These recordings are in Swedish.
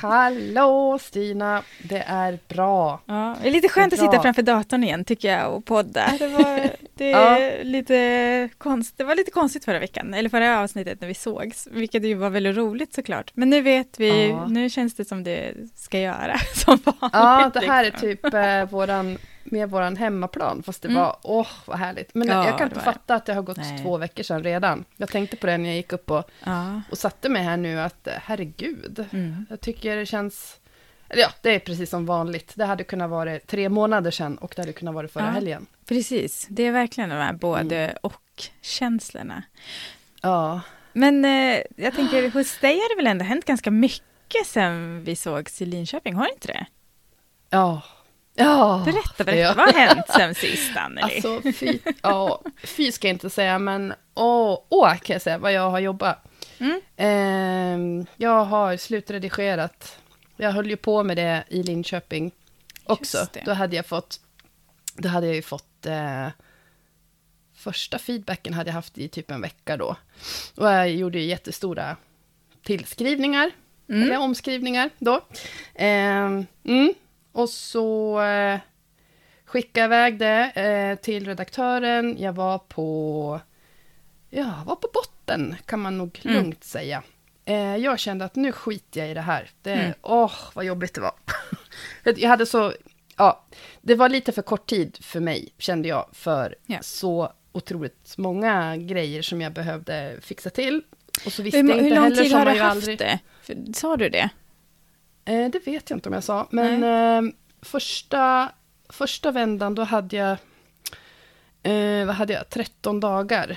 Hallå Stina, det är bra. Ja, det är lite skönt är att sitta framför datorn igen tycker jag och podda. Det var, det är lite konst, det var lite konstigt förra veckan, eller förra avsnittet när vi sågs, vilket ju var väldigt roligt såklart. Men nu vet vi, ja. nu känns det som det ska göra som vanligt. Ja, det här liksom. är typ eh, våran med våran hemmaplan, fast det mm. var, åh vad härligt. Men ja, jag kan inte fatta att det har gått Nej. två veckor sedan redan. Jag tänkte på det när jag gick upp och, ja. och satte mig här nu, att herregud, mm. jag tycker det känns, eller ja, det är precis som vanligt. Det hade kunnat vara tre månader sedan och det hade kunnat vara förra ja, helgen. Precis, det är verkligen de här både mm. och-känslorna. Ja. Men eh, jag tänker, hos dig har det väl ändå hänt ganska mycket sedan vi sågs i Linköping, har det inte det? Ja, Ja, berätta, berätta. Ja. Vad har hänt sen sist, Anneli? Alltså, fy, ja, fy ska jag inte säga, men åh, åh kan jag säga vad jag har jobbat. Mm. Eh, jag har slutredigerat. Jag höll ju på med det i Linköping också. Då hade jag fått, då hade jag ju fått eh, första feedbacken hade jag haft i typ en vecka då. Och jag gjorde ju jättestora tillskrivningar, mm. eller omskrivningar då. Eh, mm. Och så eh, skickade jag iväg det eh, till redaktören. Jag var på, ja, var på botten, kan man nog mm. lugnt säga. Eh, jag kände att nu skiter jag i det här. Mm. Åh, vad jobbigt det var. jag hade så, ja, det var lite för kort tid för mig, kände jag, för ja. så otroligt många grejer som jag behövde fixa till. Och så visste hur, jag inte hur lång heller, tid har du haft aldrig... det? Sa du det? Eh, det vet jag inte om jag sa, men eh, första, första vändan då hade jag, eh, vad hade jag, 13 dagar.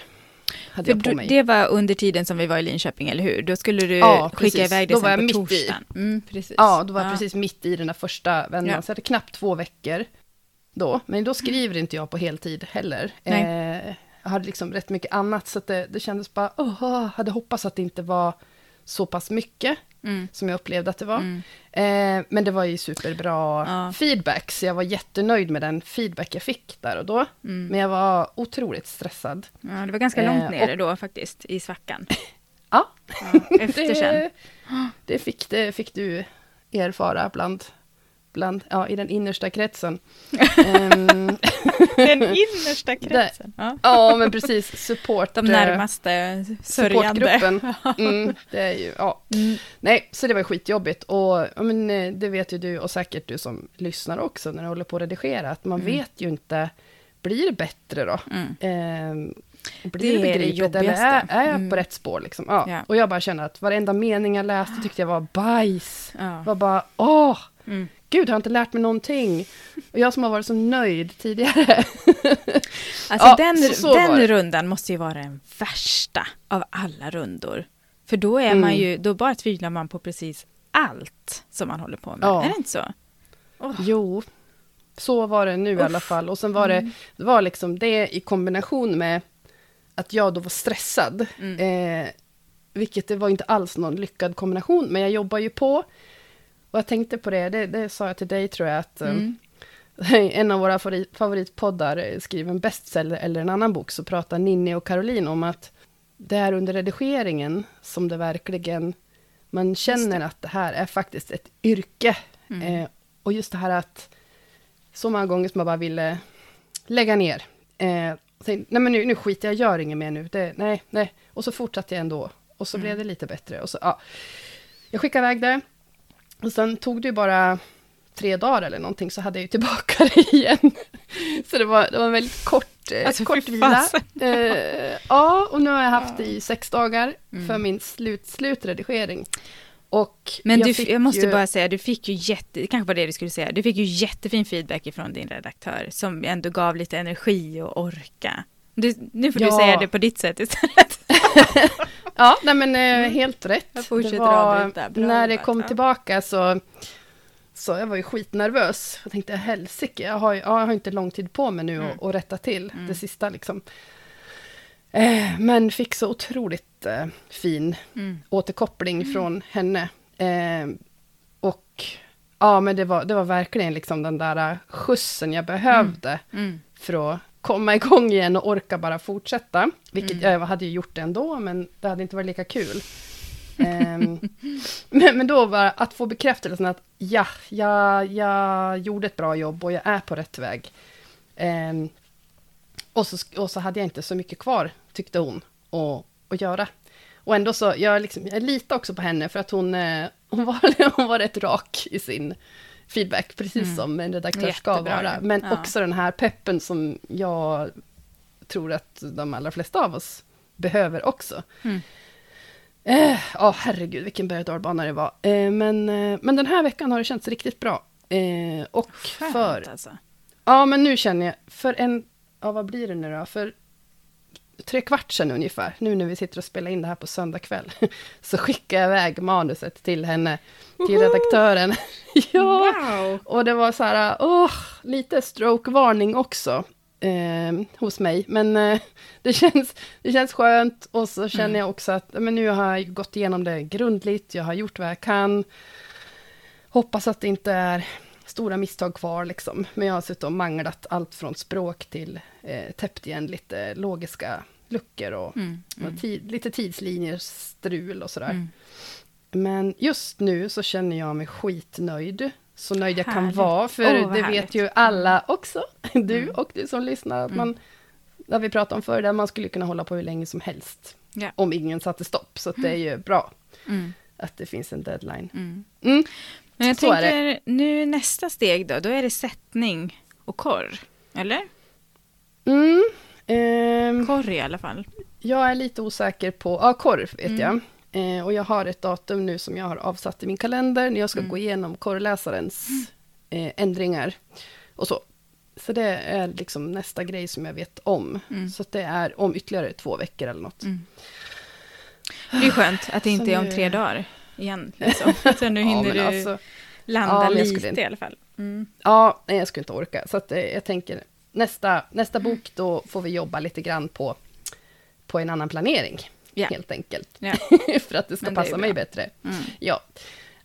Hade jag på mig. Det var under tiden som vi var i Linköping, eller hur? Då skulle du ja, skicka iväg det då sen var jag på mitt torsdagen. I, mm, precis. Ja, då var jag ja. precis mitt i den där första vändan, ja. så jag hade knappt två veckor då. Men då skriver inte jag på heltid heller. Eh, jag hade liksom rätt mycket annat, så det, det kändes bara, åh, hade hoppats att det inte var så pass mycket mm. som jag upplevde att det var. Mm. Eh, men det var ju superbra ja. feedback, så jag var jättenöjd med den feedback jag fick där och då. Mm. Men jag var otroligt stressad. Ja, det var ganska långt eh, nere och, då faktiskt, i svackan. ja, ja det. Det fick, det fick du erfara bland bland, ja, i den innersta kretsen. um, den innersta kretsen? ja. ja, men precis. Support. De närmaste sörjande. Mm, det är ju, ja. Mm. Nej, så det var skitjobbigt. Och men, eh, det vet ju du och säkert du som lyssnar också när du håller på att redigera, att man mm. vet ju inte, blir det bättre då? Um, blir det, det begripligt eller är, är jag på mm. rätt spår? Liksom? Ja. ja. Och jag bara känner att varenda mening jag läste tyckte jag var bajs. Ja. var bara, åh! Gud, har jag inte lärt mig någonting? Och jag som har varit så nöjd tidigare. Alltså ja, den, så, den rundan måste ju vara den värsta av alla rundor. För då är mm. man ju, då bara tvivlar man på precis allt som man håller på med. Ja. Är det inte så? Oh. Jo, så var det nu Uff. i alla fall. Och sen var det, mm. det var liksom det i kombination med att jag då var stressad. Mm. Eh, vilket det var inte alls någon lyckad kombination, men jag jobbar ju på. Och jag tänkte på det, det, det sa jag till dig tror jag, att mm. um, en av våra favorit, favoritpoddar skriver en bestseller eller en annan bok, så pratar Ninni och Caroline om att det är under redigeringen som det verkligen, man känner det. att det här är faktiskt ett yrke. Mm. Eh, och just det här att, så många gånger som man bara ville lägga ner. Eh, nej men nu, nu skiter jag, gör inget mer nu. Det, nej, nej. Och så fortsatte jag ändå. Och så mm. blev det lite bättre. Och så, ja. Jag skickade iväg det. Och sen tog det ju bara tre dagar eller någonting, så hade jag ju tillbaka det igen. Så det var, det var en väldigt kort, eh, alltså, kort vila. Eh, ja, och nu har jag haft det i sex dagar mm. för min slut, slutredigering. Och Men jag, du, jag måste ju... bara säga, du fick ju jätte, det kanske var det du skulle säga, du fick ju jättefin feedback ifrån din redaktör, som ändå gav lite energi och orka. Du, nu får ja. du säga det på ditt sätt istället. ja, nej men eh, mm. helt rätt. Jag fortsätter det var, När det kom tillbaka så, Så jag var ju skitnervös. Jag tänkte helsike, jag har, ja, jag har inte lång tid på mig nu mm. att, att rätta till mm. det sista liksom. Eh, men fick så otroligt eh, fin mm. återkoppling mm. från henne. Eh, och ja, men det var, det var verkligen liksom den där skjutsen jag behövde mm. för att komma igång igen och orka bara fortsätta. Vilket mm. jag hade ju gjort det ändå, men det hade inte varit lika kul. um, men, men då var att få bekräftelsen att ja, jag, jag gjorde ett bra jobb och jag är på rätt väg. Um, och, så, och så hade jag inte så mycket kvar, tyckte hon, att, att göra. Och ändå så, jag, liksom, jag litar också på henne för att hon, eh, hon, var, hon var rätt rak i sin feedback, precis mm. som en redaktör ska vara. Men ja. också den här peppen som jag tror att de allra flesta av oss behöver också. Mm. Eh, oh, herregud, vilken berg och det var. Eh, men, eh, men den här veckan har det känts riktigt bra. Eh, och Skönt, för... Alltså. Ja, men nu känner jag, för en... Ja, vad blir det nu då? För tre kvart sedan ungefär, nu när vi sitter och spelar in det här på söndag kväll, så skickar jag iväg manuset till henne, till redaktören. ja, wow. och det var så här, åh, lite stroke-varning också. Eh, hos mig, men eh, det, känns, det känns skönt och så känner mm. jag också att men nu har jag gått igenom det grundligt, jag har gjort vad jag kan. Hoppas att det inte är stora misstag kvar liksom. Men jag har suttit och manglat allt från språk till eh, täppt igen lite logiska luckor och, mm, mm. tid, lite tidslinjer, strul och sådär. Mm. Men just nu så känner jag mig skitnöjd. Så nöjd jag härligt. kan vara, för oh, det härligt. vet ju alla mm. också, du mm. och du som lyssnar, att man, det har vi pratat om förr, där man skulle kunna hålla på hur länge som helst. Yeah. Om ingen satte stopp, så det är ju bra. Att det finns en deadline. Men jag så tänker, nu nästa steg då, då är det sättning och korr, eller? Mm. Eh, korr i alla fall. Jag är lite osäker på, ja korr vet mm. jag. Eh, och jag har ett datum nu som jag har avsatt i min kalender, när jag ska mm. gå igenom korrläsarens eh, ändringar. Och så. Så det är liksom nästa grej som jag vet om. Mm. Så det är om ytterligare två veckor eller något. Mm. Det är skönt att det inte är om tre dagar igen. Liksom. Så nu hinner ja, du alltså, landa ja, lite inte, i alla fall. Mm. Ja, nej, jag skulle inte orka. Så att, eh, jag tänker, nästa, nästa bok, då får vi jobba lite grann på, på en annan planering. Yeah. Helt enkelt. Yeah. För att det ska det passa mig bättre. Mm. Ja.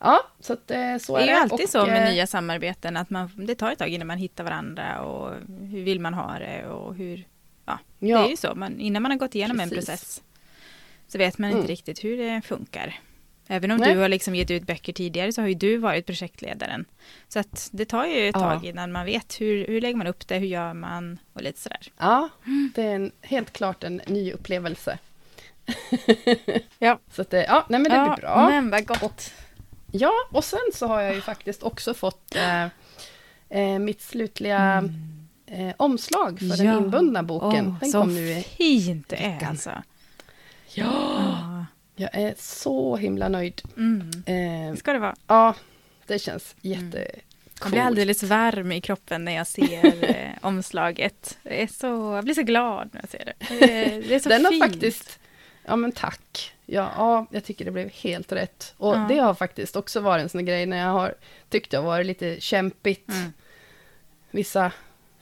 Ja, så att, eh, så är det. Det är alltid och, så med eh, nya samarbeten, att man, det tar ett tag innan man hittar varandra och hur vill man ha det och hur... Ja, ja. det är ju så. Man, innan man har gått igenom Precis. en process så vet man inte mm. riktigt hur det funkar. Även om Nej. du har liksom gett ut böcker tidigare så har ju du varit projektledaren. Så att det tar ju ett ja. tag innan man vet hur, hur lägger man upp det, hur gör man och lite sådär. Ja, det är en, helt klart en ny upplevelse. ja. Så att det, ja, nej men det ja, blir bra. Men vad gott. Och, ja, och sen så har jag ju faktiskt också fått eh, eh, mitt slutliga mm. eh, omslag för ja. den inbundna boken. Oh, den så kom nu i fint det är alltså. Ja. Jag är så himla nöjd. Mm. Eh, ska det vara. Ja, det känns jätte... Mm. Jag blir alldeles varm i kroppen när jag ser eh, omslaget. Jag, är så, jag blir så glad när jag ser det. Det, det är så Den fint. har faktiskt... Ja, men tack. Ja, ja, jag tycker det blev helt rätt. Och ja. det har faktiskt också varit en sån grej när jag har tyckt det har varit lite kämpigt mm. vissa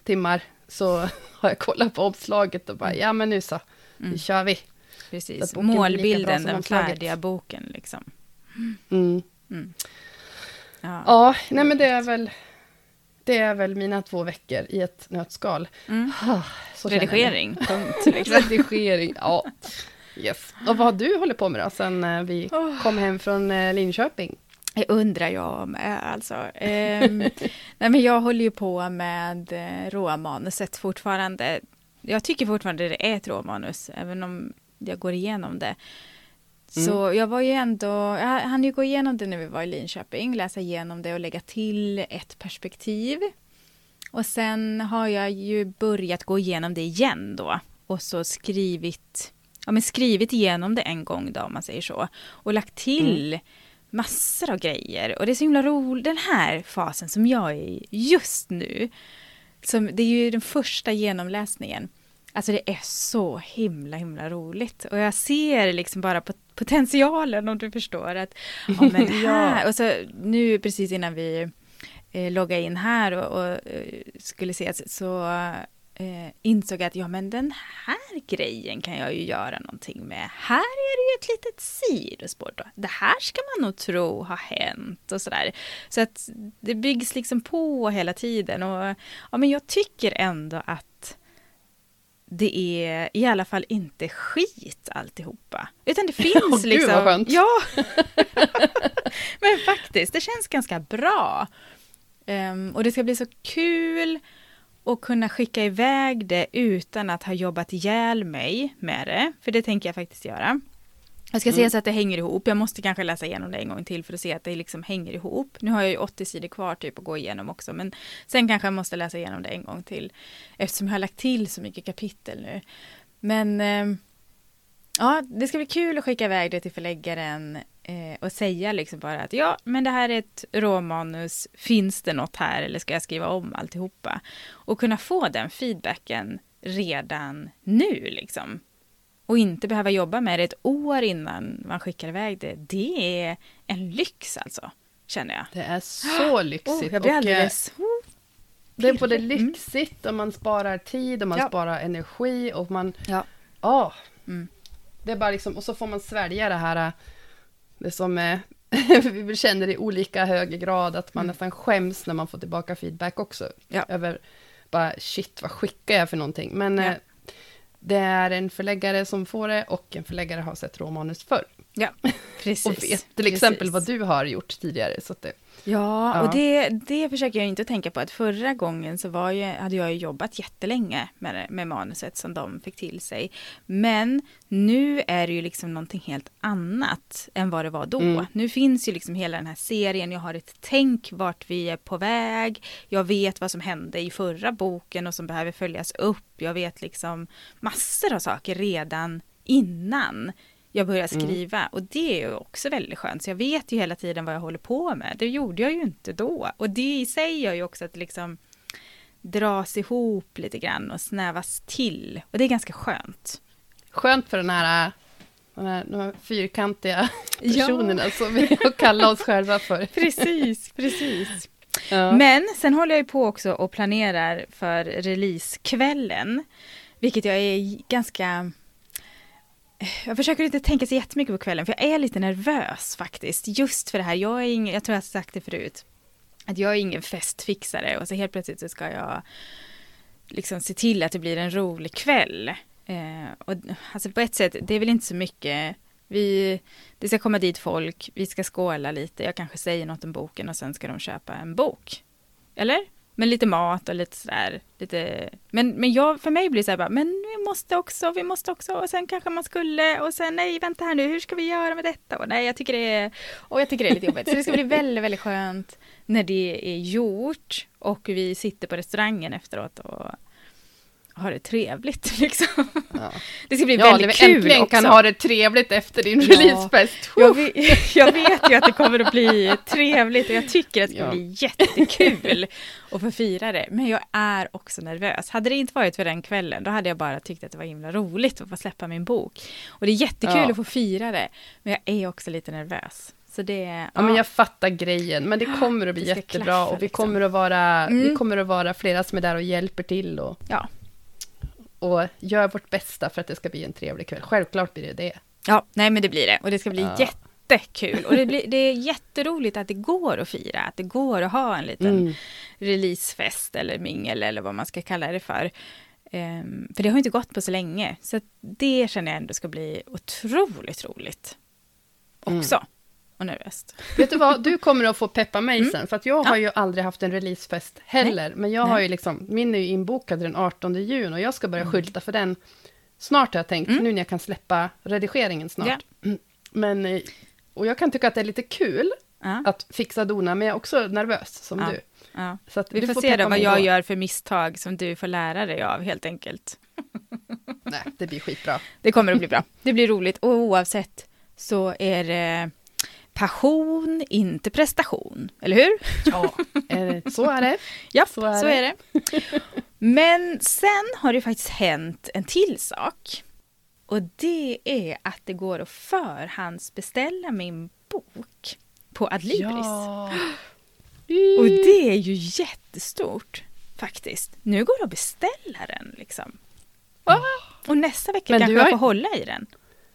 timmar. Så har jag kollat på omslaget och bara, mm. ja men nu så, nu mm. kör vi. Precis, målbilden, den färdiga boken liksom. Mm. Mm. Ja. ja, nej men det är väl det är väl mina två veckor i ett nötskal. Mm. Ah, Redigering, punkt. Liksom. Redigering, ja. Yes. Och vad har du hållit på med då, sen eh, vi oh. kom hem från eh, Linköping? Det undrar jag med alltså. Um, nej men jag håller ju på med eh, råmanuset fortfarande. Jag tycker fortfarande det är ett råmanus, även om jag går igenom det. Så mm. jag var ju ändå, jag hann ju gå igenom det när vi var i Linköping, läsa igenom det och lägga till ett perspektiv. Och sen har jag ju börjat gå igenom det igen då och så skrivit, ja men skrivit igenom det en gång då om man säger så och lagt till mm. massor av grejer och det är så himla roligt, den här fasen som jag är i just nu, som, det är ju den första genomläsningen Alltså det är så himla himla roligt och jag ser liksom bara på potentialen om du förstår att ja, men här, och så nu precis innan vi eh, logga in här och, och eh, skulle se så eh, insåg jag att ja men den här grejen kan jag ju göra någonting med. Här är det ju ett litet sidospår då. Det här ska man nog tro har hänt och sådär. Så att det byggs liksom på hela tiden och ja men jag tycker ändå att det är i alla fall inte skit alltihopa. Utan det finns oh, liksom... Gud vad skönt. Ja. Men faktiskt, det känns ganska bra. Um, och det ska bli så kul att kunna skicka iväg det utan att ha jobbat ihjäl mig med det. För det tänker jag faktiskt göra. Jag ska mm. se så att det hänger ihop. Jag måste kanske läsa igenom det en gång till för att se att det liksom hänger ihop. Nu har jag ju 80 sidor kvar typ att gå igenom också. Men sen kanske jag måste läsa igenom det en gång till. Eftersom jag har lagt till så mycket kapitel nu. Men eh, ja, det ska bli kul att skicka iväg det till förläggaren eh, och säga liksom bara att ja, men det här är ett råmanus. Finns det något här eller ska jag skriva om alltihopa? Och kunna få den feedbacken redan nu liksom. Och inte behöva jobba med det ett år innan man skickar iväg det. Det är en lyx alltså, känner jag. Det är så lyxigt. Oh, jag blir alldeles... Och, det är både mm. lyxigt och man sparar tid och man ja. sparar energi och man... Ja. Oh, mm. Det är bara liksom, och så får man svälja det här, det som är, vi känner i olika hög grad, att man mm. nästan skäms när man får tillbaka feedback också. Ja. Över bara shit, vad skickar jag för någonting? Men ja. Det är en förläggare som får det och en förläggare har sett råmanus förr. Ja, precis. och vet till precis. exempel vad du har gjort tidigare. Så det, Ja, ja, och det, det försöker jag inte tänka på. Att förra gången så var jag, hade jag jobbat jättelänge med, med manuset som de fick till sig. Men nu är det ju liksom någonting helt annat än vad det var då. Mm. Nu finns ju liksom hela den här serien. Jag har ett tänk vart vi är på väg. Jag vet vad som hände i förra boken och som behöver följas upp. Jag vet liksom massor av saker redan innan jag börjar mm. skriva. Mm. Och det är ju också väldigt skönt. Så jag vet ju hela tiden vad jag håller på med. Det gjorde jag ju inte då. Och det i sig gör ju också att liksom dras ihop lite grann och snävas till. Och det är ganska skönt. Skönt för den här, den här, de här fyrkantiga personerna ja. som vi kallar oss själva för. Precis, precis. Ja. Men sen håller jag ju på också och planerar för releasekvällen. Vilket jag är ganska jag försöker inte tänka så jättemycket på kvällen, för jag är lite nervös faktiskt. Just för det här, jag är ingen, jag tror jag har sagt det förut, att jag är ingen festfixare och så helt plötsligt så ska jag liksom se till att det blir en rolig kväll. Eh, och alltså på ett sätt, det är väl inte så mycket, vi, det ska komma dit folk, vi ska skåla lite, jag kanske säger något om boken och sen ska de köpa en bok. Eller? Men lite mat och lite sådär, lite, men, men jag, för mig blir det så här bara, men vi måste också, vi måste också, och sen kanske man skulle, och sen nej, vänta här nu, hur ska vi göra med detta? Och nej, jag tycker det är, och jag tycker det är lite jobbigt. Så det ska bli väldigt, väldigt skönt när det är gjort och vi sitter på restaurangen efteråt och ha det trevligt liksom. Ja. Det ska bli ja, väldigt kul äntligen också. kan ha det trevligt efter din ja. releasefest. Jag vet, jag vet ju att det kommer att bli trevligt och jag tycker att det ska ja. bli jättekul att få fira det. Men jag är också nervös. Hade det inte varit för den kvällen, då hade jag bara tyckt att det var himla roligt att få släppa min bok. Och det är jättekul ja. att få fira det, men jag är också lite nervös. Så det, ja. ja. men jag fattar grejen, men det kommer att bli jättebra klaffa, och vi liksom. kommer att vara, mm. vi kommer att vara flera som är där och hjälper till och ja och gör vårt bästa för att det ska bli en trevlig kväll. Självklart blir det det. Ja, nej men det blir det. Och det ska bli ja. jättekul. Och det, blir, det är jätteroligt att det går att fira, att det går att ha en liten mm. releasefest eller mingel eller vad man ska kalla det för. Um, för det har inte gått på så länge. Så det känner jag ändå ska bli otroligt roligt. Också. Mm och nervöst. Vet du vad, du kommer att få peppa mig mm. sen, för att jag har ja. ju aldrig haft en releasefest heller, Nej. men jag Nej. har ju liksom, min är ju inbokad den 18 juni och jag ska börja mm. skylta för den snart har jag tänkt, mm. nu när jag kan släppa redigeringen snart. Ja. Men, eh, och jag kan tycka att det är lite kul ja. att fixa dona, men jag är också nervös som du. Så att Vi får, får se då vad jag då. gör för misstag som du får lära dig av helt enkelt. Nej, det blir skitbra. Det kommer att bli bra. Det blir roligt och oavsett så är det passion, inte prestation. Eller hur? Ja, så är det. Ja, så är, så är det. Men sen har det faktiskt hänt en till sak. Och det är att det går att förhandsbeställa min bok på Adlibris. Ja. Och det är ju jättestort faktiskt. Nu går det att beställa den liksom. Ah. Och nästa vecka Men kanske jag får hålla i den.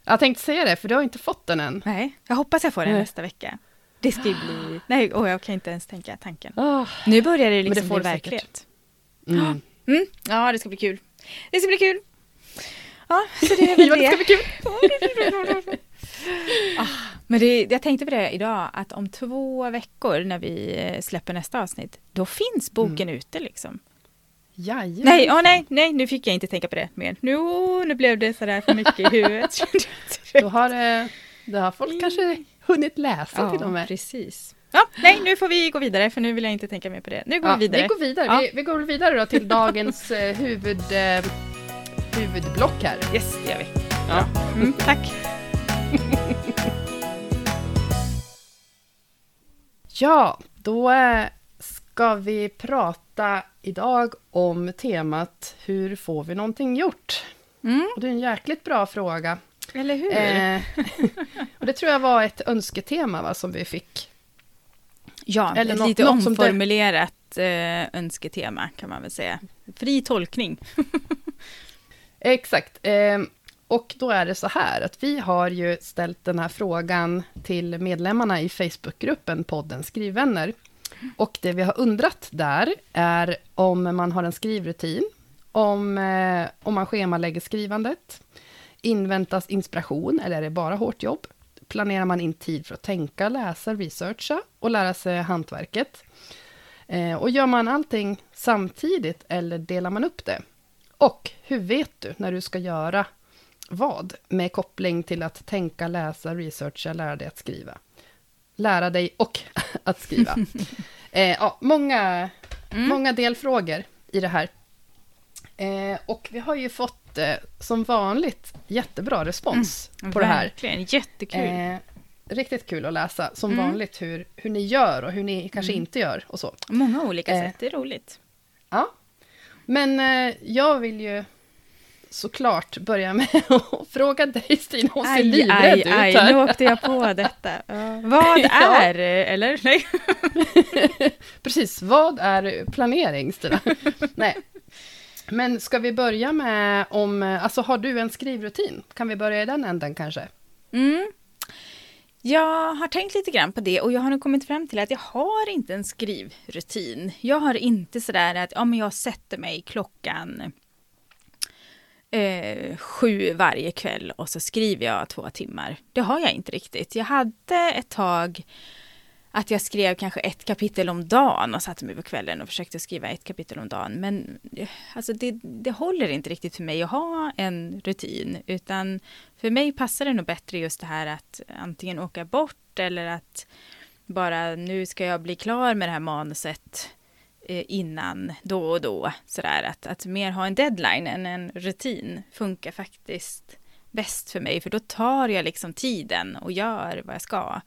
Jag tänkte säga det, för du har inte fått den än. Nej, jag hoppas jag får den Nej. nästa vecka. Det ska ju bli... Nej, oh, jag kan inte ens tänka tanken. Oh. Nu börjar det liksom det bli verklighet. Mm. Mm. Ja, det ska bli kul. Det ska bli kul. Ja, så det är väl ja, det. ska bli kul. ah, men det, jag tänkte på det idag, att om två veckor när vi släpper nästa avsnitt, då finns boken mm. ute liksom. Jajamän. Nej, oh, nej, nej, nu fick jag inte tänka på det mer. Nu, nu blev det sådär för mycket i huvudet. då, har, eh, då har folk kanske hunnit läsa ja, till och med. precis. Ja, nej, nu får vi gå vidare för nu vill jag inte tänka mer på det. Nu går ja, vi vidare. Vi går vidare, ja. vi, vi, går vidare då till dagens eh, huvud, eh, huvudblock här. Yes, det gör vi. Ja. Mm, tack. ja, då ska vi prata idag om temat Hur får vi någonting gjort? Mm. Och det är en jäkligt bra fråga. Eller hur? Eh, och det tror jag var ett önsketema va, som vi fick. Ja, Eller något, lite något omformulerat det... eh, önsketema kan man väl säga. Fri tolkning. Exakt. Eh, och då är det så här att vi har ju ställt den här frågan till medlemmarna i Facebookgruppen podden Skrivvänner. Och det vi har undrat där är om man har en skrivrutin, om, eh, om man schemalägger skrivandet, inväntas inspiration eller är det bara hårt jobb? Planerar man in tid för att tänka, läsa, researcha och lära sig hantverket? Eh, och gör man allting samtidigt eller delar man upp det? Och hur vet du när du ska göra vad med koppling till att tänka, läsa, researcha, lära dig att skriva? Lära dig och att skriva. Eh, ja, många, mm. många delfrågor i det här. Eh, och vi har ju fått, eh, som vanligt, jättebra respons mm, på det här. Verkligen, jättekul. Eh, riktigt kul att läsa, som mm. vanligt, hur, hur ni gör och hur ni kanske mm. inte gör och så. Många olika eh, sätt, det är roligt. Ja. Men eh, jag vill ju såklart börja med att fråga dig Stina, hon ser aj, livrädd ut aj, här. nu åkte jag på detta. Uh, vad är, eller? Nej. Precis, vad är planering Stina? Nej. Men ska vi börja med om, alltså har du en skrivrutin? Kan vi börja i den änden kanske? Mm. Jag har tänkt lite grann på det och jag har nog kommit fram till att jag har inte en skrivrutin. Jag har inte sådär att ja, men jag sätter mig klockan eh, sju varje kväll och så skriver jag två timmar. Det har jag inte riktigt. Jag hade ett tag att jag skrev kanske ett kapitel om dagen och satte mig på kvällen och försökte skriva ett kapitel om dagen. Men eh, alltså det, det håller inte riktigt för mig att ha en rutin, utan för mig passar det nog bättre just det här att antingen åka bort eller att bara nu ska jag bli klar med det här manuset Eh, innan då och då. Sådär att, att mer ha en deadline än en rutin funkar faktiskt bäst för mig. För då tar jag liksom tiden och gör vad jag ska.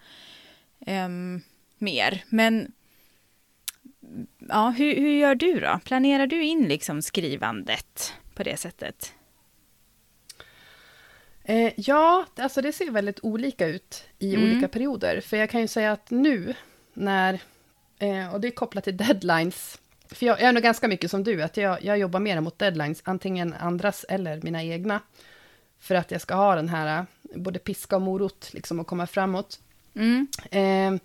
Um, mer. Men ja, hur, hur gör du då? Planerar du in liksom skrivandet på det sättet? Eh, ja, alltså det ser väldigt olika ut i mm. olika perioder. För jag kan ju säga att nu när Eh, och det är kopplat till deadlines. För jag, jag är nog ganska mycket som du, att jag, jag jobbar mer mot deadlines, antingen andras eller mina egna. För att jag ska ha den här, eh, både piska och morot, liksom, och komma framåt. Mm. Eh,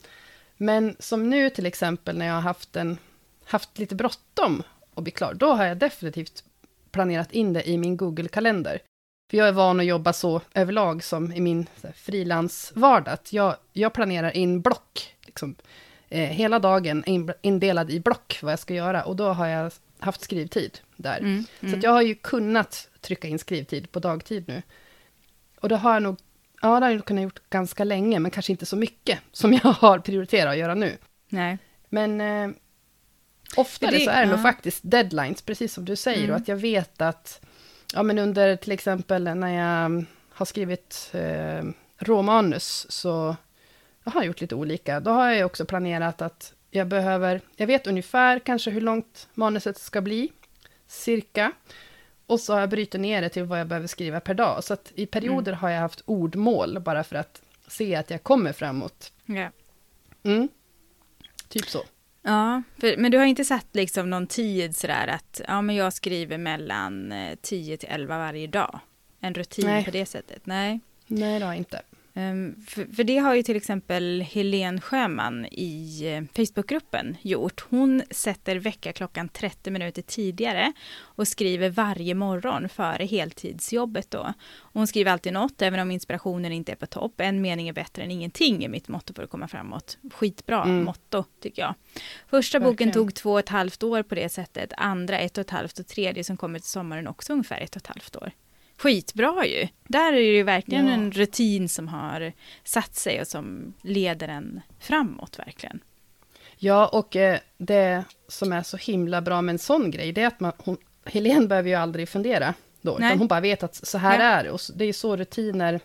men som nu till exempel, när jag har haft, en, haft lite bråttom att bli klar, då har jag definitivt planerat in det i min Google-kalender. För jag är van att jobba så överlag som i min frilansvardag. Jag, jag planerar in block. Liksom eh, hela dagen indelad i block vad jag ska göra. Och då har jag haft skrivtid där. Mm, mm. Så jag har ju kunnat trycka in skrivtid på dagtid nu. Och det har jag nog, ja det har jag kunnat gjort ganska länge, men kanske inte så mycket som jag har prioriterat att göra nu. Nej. Men eh, oftare det, så är det ja. nog faktiskt deadlines, precis som du säger, mm. och att jag vet att, ja men under till exempel när jag har skrivit eh, råmanus, så har gjort lite olika. Då har jag också planerat att jag behöver, jag vet ungefär kanske hur långt manuset ska bli, cirka. Och så har jag brutit ner det till vad jag behöver skriva per dag. Så att i perioder mm. har jag haft ordmål, bara för att se att jag kommer framåt. Yeah. Mm. Typ så. Ja, för, men du har inte satt liksom någon tid sådär att ja, men jag skriver mellan 10 till 11 varje dag? En rutin Nej. på det sättet? Nej. Nej, det har jag inte. Um, för, för, det har ju till exempel Helene Sjöman i uh, Facebookgruppen gjort. Hon sätter väckarklockan 30 minuter tidigare och skriver varje morgon före heltidsjobbet då. hon skriver alltid något, även om inspirationen inte är på topp. En mening är bättre än ingenting är mitt motto för att komma framåt. Skitbra mm. motto, tycker jag. Första Verkligen. boken tog två och ett halvt år på det sättet, andra ett och ett halvt och tredje som kommer till sommaren också ungefär ett och ett halvt år skitbra ju. Där är det ju verkligen ja. en rutin som har satt sig och som leder en framåt verkligen. Ja, och eh, det som är så himla bra med en sån grej, det är att man, hon, Helene behöver ju aldrig fundera då, Nej. utan hon bara vet att så här ja. är det. Och det är så rutiner,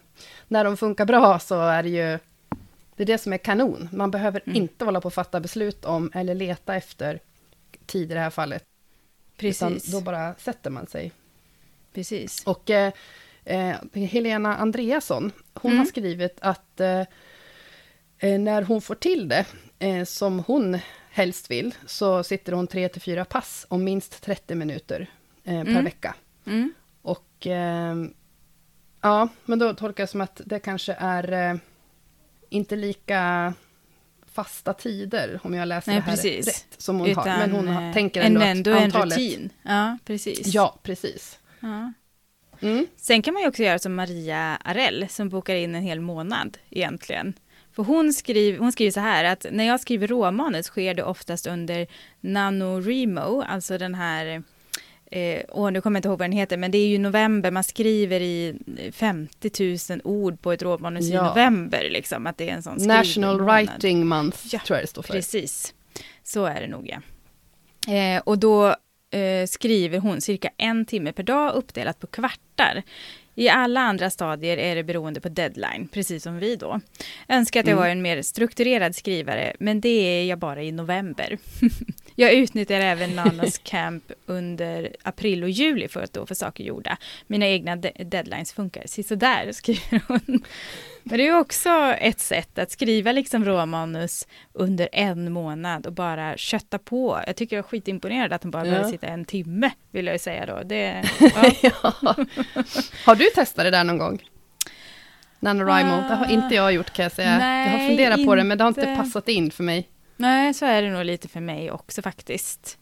när de funkar bra så är det ju, det är det som är kanon. Man behöver mm. inte hålla på och fatta beslut om, eller leta efter tid i det här fallet. Precis. Utan då bara sätter man sig Precis. Och eh, eh, Helena Andreasson, hon mm. har skrivit att eh, eh, när hon får till det, eh, som hon helst vill, så sitter hon tre till fyra pass om minst 30 minuter per mm. vecka. Mm. Och ja, men då tolkar jag som att det kanske är inte lika fasta tider, om jag läser Nej, det här precis. rätt, som hon Utan, har. Men hon har, tänker ändå, ändå att antalet... en rutin. Ja, precis. Ja, precis. Ja. Mm. Sen kan man ju också göra som Maria Arell som bokar in en hel månad egentligen. För hon skriver, hon skriver så här att när jag skriver råmanus sker det oftast under NaNoWriMo, alltså den här Eh, nu kommer jag inte ihåg vad den heter, men det är ju november, man skriver i 50 000 ord på ett råmanus ja. i november, liksom, att det är en sån National Writing Month, ja, tror jag det står för. Precis, så är det nog ja. Eh, och då eh, skriver hon cirka en timme per dag uppdelat på kvartar. I alla andra stadier är det beroende på deadline, precis som vi då. Önskar att jag mm. var en mer strukturerad skrivare, men det är jag bara i november. jag utnyttjar även Nanas camp under april och juli för att då få saker gjorda. Mina egna de deadlines funkar sådär, skriver hon. Men det är också ett sätt att skriva liksom råmanus under en månad och bara kötta på. Jag tycker jag är skitimponerad att hon bara ja. behöver sitta en timme, vill jag säga då. Det, ja. ja. Har du testat det där någon gång? NaNoWriMo, uh, det har inte jag gjort kan jag säga. Nej, jag har funderat inte. på det, men det har inte passat in för mig. Nej, så är det nog lite för mig också faktiskt.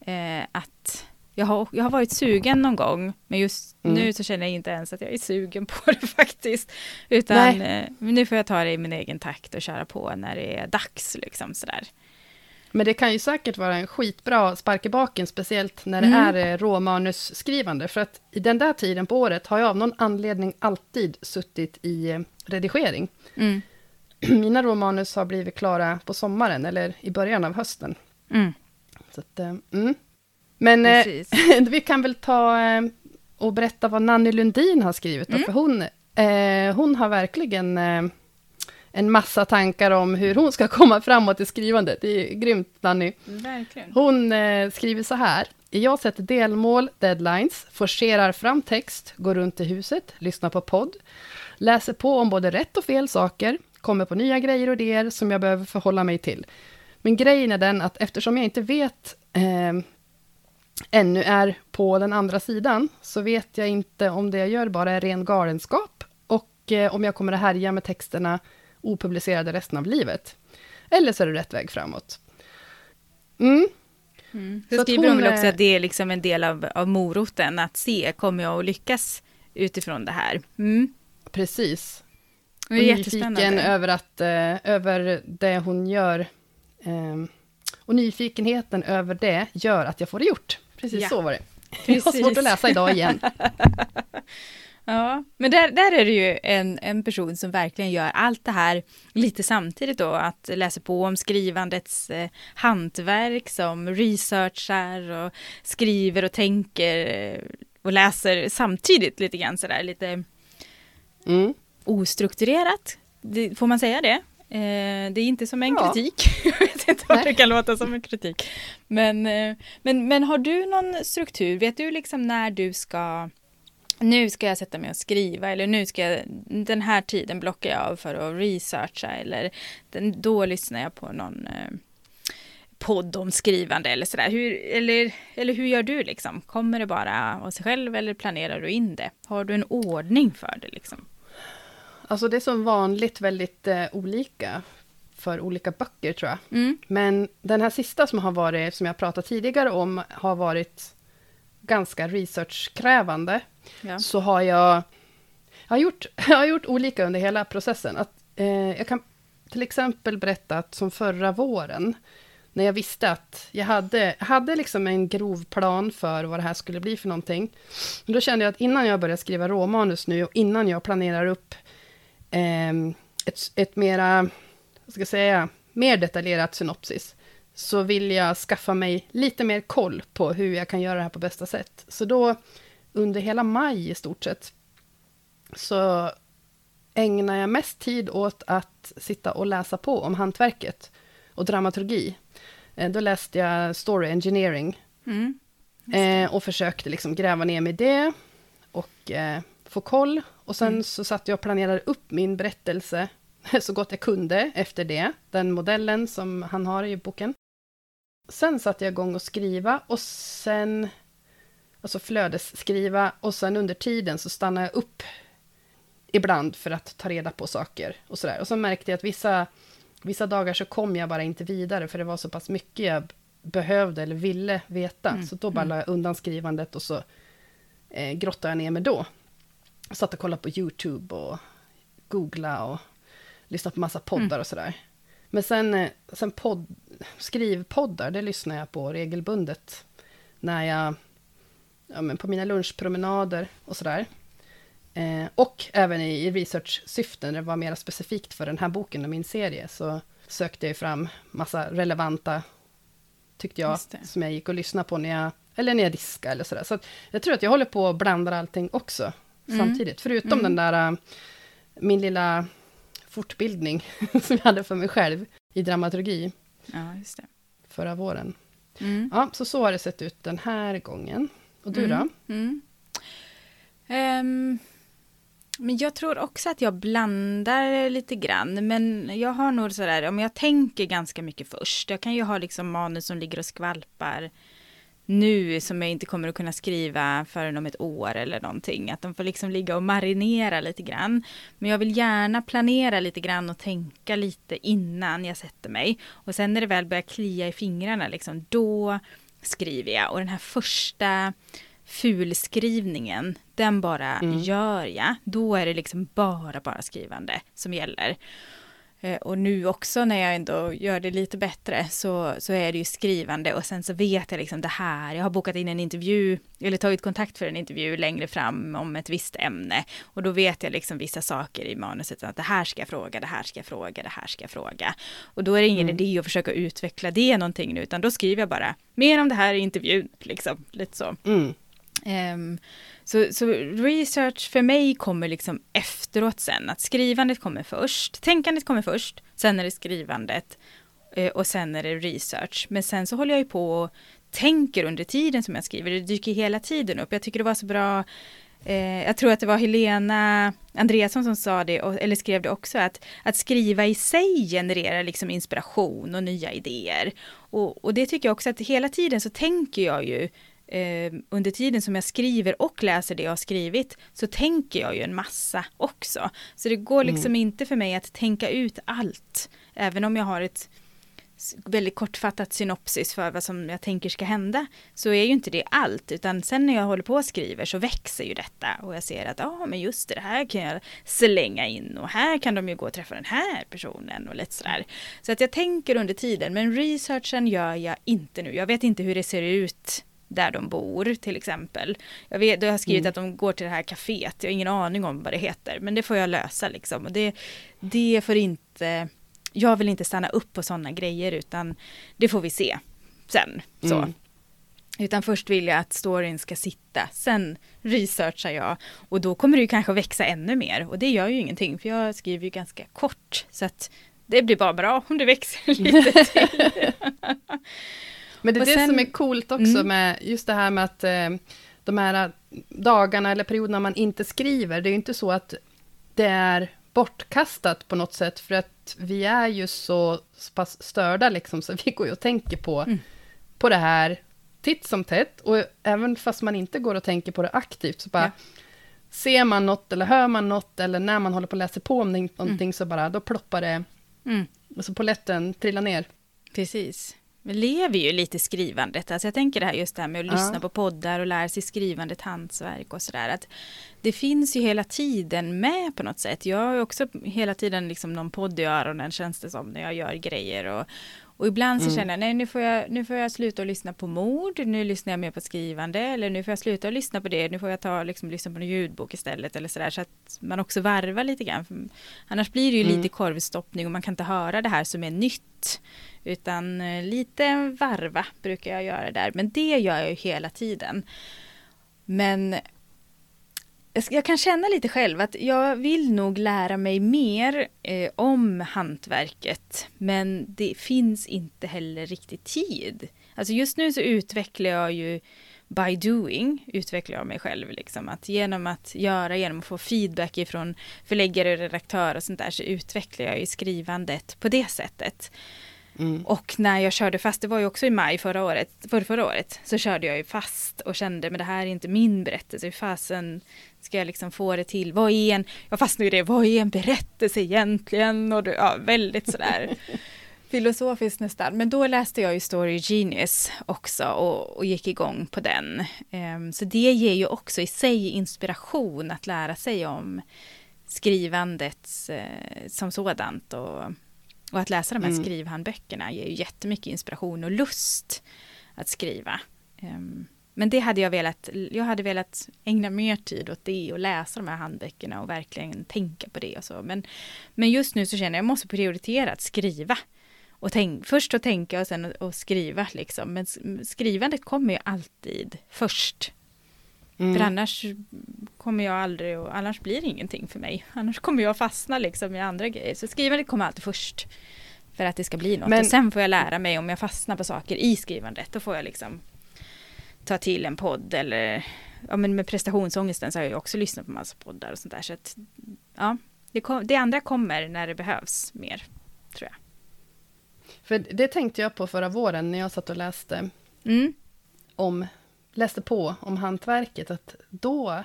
Eh, att jag har, jag har varit sugen någon gång, men just mm. nu så känner jag inte ens att jag är sugen på det faktiskt. Utan eh, nu får jag ta det i min egen takt och köra på när det är dags. Liksom, sådär. Men det kan ju säkert vara en skitbra spark i baken, speciellt när det mm. är eh, råmanusskrivande. För att i den där tiden på året har jag av någon anledning alltid suttit i eh, redigering. Mm. Mina råmanus har blivit klara på sommaren, eller i början av hösten. Mm. Så att, eh, mm. Men eh, vi kan väl ta eh, och berätta vad Nanny Lundin har skrivit. Mm. För hon, hon har verkligen en massa tankar om hur hon ska komma framåt i skrivandet. Det är grymt, Nanny. Verkligen. Hon skriver så här. Jag sätter delmål, deadlines, forcerar fram text, går runt i huset, lyssnar på podd, läser på om både rätt och fel saker, kommer på nya grejer och idéer som jag behöver förhålla mig till. Men grejen är den att eftersom jag inte vet eh, ännu är på den andra sidan, så vet jag inte om det jag gör bara är ren galenskap, och eh, om jag kommer att härja med texterna opublicerade resten av livet. Eller så är det rätt väg framåt. Mm. Mm. Så, så skriver hon väl också att det är liksom en del av, av moroten, att se, kommer jag att lyckas utifrån det här? Mm. Precis. Det är och nyfiken över, att, eh, över det hon gör. Eh, och nyfikenheten över det gör att jag får det gjort. Precis ja. så var det. Precis. Jag har svårt att läsa idag igen. ja, men där, där är det ju en, en person som verkligen gör allt det här lite samtidigt då, att läsa på om skrivandets eh, hantverk, som researchar och skriver och tänker eh, och läser samtidigt lite grann sådär, lite mm. Ostrukturerat. Det, får man säga det? Eh, det är inte som en ja. kritik. Jag vet inte om det kan låta som en kritik. Men, eh, men, men har du någon struktur? Vet du liksom när du ska nu ska jag sätta mig och skriva eller nu ska jag, den här tiden blockar jag av för att researcha eller den, då lyssnar jag på någon eh, podd om skrivande eller sådär. Hur, eller, eller hur gör du liksom? Kommer det bara av sig själv eller planerar du in det? Har du en ordning för det liksom? Alltså det är som vanligt väldigt eh, olika för olika böcker tror jag. Mm. Men den här sista som har varit, som jag pratat tidigare om, har varit ganska researchkrävande. Ja. Så har jag, jag har, gjort, jag har gjort olika under hela processen. Att, eh, jag kan till exempel berätta att som förra våren, när jag visste att jag hade, hade liksom en grov plan för vad det här skulle bli för någonting. Då kände jag att innan jag börjar skriva råmanus nu och innan jag planerar upp ett, ett mera, vad ska jag säga, mer detaljerat synopsis, så vill jag skaffa mig lite mer koll på hur jag kan göra det här på bästa sätt. Så då, under hela maj i stort sett, så ägnar jag mest tid åt att sitta och läsa på om hantverket och dramaturgi. Eh, då läste jag story engineering Mm. eh, och försökte liksom gräva ner mig i det och eh, få koll. Och sen Mm. så satt jag och planerade upp min berättelse så gott jag kunde efter det, den modellen som han har i boken. Sen satte jag igång och skriva och sen, alltså flödesskriva och sen under tiden så stannade jag upp ibland för att ta reda på saker och sådär. Och så märkte jag att vissa, vissa dagar så kom jag bara inte vidare för det var så pass mycket jag behövde eller ville veta. Mm, Så då bara mm. la jag undan skrivandet och så eh, grottade jag ner mig då. Satt och kollade på YouTube och googla och lyssnade på massa poddar Mm. och sådär. Men sen, eh, sen podd, skrivpoddar, det lyssnar jag på regelbundet. När jag, ja men på mina lunchpromenader och sådär. Eh, och även i, i research-syften, det var mer specifikt för den här boken och min serie, så sökte jag fram massa relevanta, tyckte jag, som jag gick och lyssnade på när jag, eller när jag diskade eller sådär. Så att jag tror att jag håller på och blandar allting också. Samtidigt. Förutom Mm. den där, äh, min lilla fortbildning som jag hade för mig själv i dramaturgi Ja, just det. förra våren. Mm. Ja, så så har det sett ut den här gången. Och du då? Mm. Mm. Ehm, men jag tror också att jag blandar lite grann. Men jag har nog sådär, om jag tänker ganska mycket först. Jag kan ju ha liksom manus som ligger och skvalpar nu som jag inte kommer att kunna skriva förrän om ett år eller någonting. Att de får liksom ligga och marinera lite grann. Men jag vill gärna planera lite grann och tänka lite innan jag sätter mig. Och sen när det väl börjar klia i fingrarna, liksom, då skriver jag. Och den här första fulskrivningen, den bara Mm. gör jag. Då är det liksom bara, bara skrivande som gäller. Eh, Och nu också när jag ändå gör det lite bättre så, så är det ju skrivande och sen så vet jag liksom det här, jag har bokat in en intervju eller tagit kontakt för en intervju längre fram om ett visst ämne och då vet jag liksom vissa saker i manuset att det här ska jag fråga, det här ska jag fråga, det här ska jag fråga. Och då är det ingen Mm. idé att försöka utveckla det någonting nu utan då skriver jag bara mer om det här i intervjun, liksom lite så. Mm. Um, så, så research för mig kommer liksom efteråt sen, att skrivandet kommer först, tänkandet kommer först, sen är det skrivandet eh, och sen är det research. Men sen så håller jag ju på och tänker under tiden som jag skriver, det dyker hela tiden upp. Jag tycker det var så bra, eh, jag tror att det var Helena Andreasson som sa det, och, eller skrev det också, att, att skriva i sig genererar liksom inspiration och nya idéer. Och, och det tycker jag också att hela tiden så tänker jag ju eh, under tiden som jag skriver och läser det jag har skrivit så tänker jag ju en massa också. Så det går liksom inte för mig att tänka ut allt. Även om jag har ett väldigt kortfattat synopsis för vad som jag tänker ska hända så är ju inte det allt utan sen när jag håller på och skriver så växer ju detta och jag ser att ja ah, men just det, det här kan jag slänga in och här kan de ju gå och träffa den här personen och lite sådär. Så att jag tänker under tiden men researchen gör jag inte nu. Jag vet inte hur det ser ut där de bor till exempel. Jag, vet, jag har skrivit Mm. att de går till det här kaféet, jag har ingen aning om vad det heter men det får jag lösa liksom. Och det, det får inte, jag vill inte stanna upp på sådana grejer utan det får vi se sen. Så. Mm. Utan först vill jag att storyn ska sitta, sen researchar jag och då kommer det ju kanske växa ännu mer och det gör ju ingenting för jag skriver ju ganska kort så att det blir bara bra om det växer lite till. Men det är Och det sen- som är coolt också Mm. med just det här med att eh, de här dagarna eller perioderna man inte skriver, det är ju inte så att det är bortkastat på något sätt, för att vi är ju så pass störda liksom, så vi går ju och tänker på, mm. på det här titt som tätt, och även fast man inte går och tänker på det aktivt, så bara ja. ser man något eller hör man något, eller när man håller på att läsa på om någonting, mm. så bara, då ploppar det, mm. alltså poletten trillar ner. Precis. Vi lever ju lite skrivandet. Alltså jag tänker det här just det här med att ja. lyssna på poddar och lära sig skrivandet, hantverk och sådär. det finns ju hela tiden med på något sätt. Jag har också hela tiden liksom någon podd i öronen känns det som när jag gör grejer. Och, och ibland så mm. känner jag, nej nu får jag, nu får jag sluta att lyssna på mord, nu lyssnar jag mer på skrivande, eller nu får jag sluta att lyssna på det, nu får jag ta, liksom, lyssna på en ljudbok istället, eller sådär, så att man också varvar lite grann. För annars blir det ju mm. lite korvstoppning och man kan inte höra det här som är nytt, utan eh, lite varva brukar jag göra där, men det gör jag ju hela tiden. Men jag kan känna lite själv att jag vill nog lära mig mer eh, om hantverket. Men det finns inte heller riktigt tid. Alltså just nu så utvecklar jag ju by doing, utvecklar jag mig själv. Liksom. Att genom att göra, genom att få feedback ifrån förläggare och redaktör och sånt där så utvecklar jag ju skrivandet på det sättet. Mm. Och när jag körde fast, det var ju också i maj förra året, för förra året, så körde jag ju fast och kände men det här är inte min berättelse, hur fasen ska jag liksom få det till, vad är en, jag fastnade i det, vad är en berättelse egentligen? Och det, ja, väldigt sådär filosofiskt nästan. Men då läste jag ju Story Genius också och, och gick igång på den. Um, så det ger ju också i sig inspiration att lära sig om skrivandet uh, som sådant och och att läsa de här mm. skrivhandböckerna ger ju jättemycket inspiration och lust att skriva. Um, men det hade jag velat, jag hade velat ägna mer tid åt det och läsa de här handböckerna och verkligen tänka på det och så. Men, men just nu så känner jag att jag måste prioritera att skriva. Och tänk, först att tänka och sen att skriva liksom. Men skrivandet kommer ju alltid först. Mm. För annars kommer jag aldrig och annars blir det ingenting för mig. Annars kommer jag fastna liksom i andra grejer. Så skrivandet kommer alltid först. För att det ska bli något. Men, och sen får jag lära mig om jag fastnar på saker i skrivandet. Då får jag liksom ta till en podd eller ja men med prestationsångesten så har jag också lyssnat på massa poddar och sånt där. Så att ja, det, kom, det andra kommer när det behövs mer, tror jag. För det tänkte jag på förra våren när jag satt och läste mm. om läste på om hantverket, att då,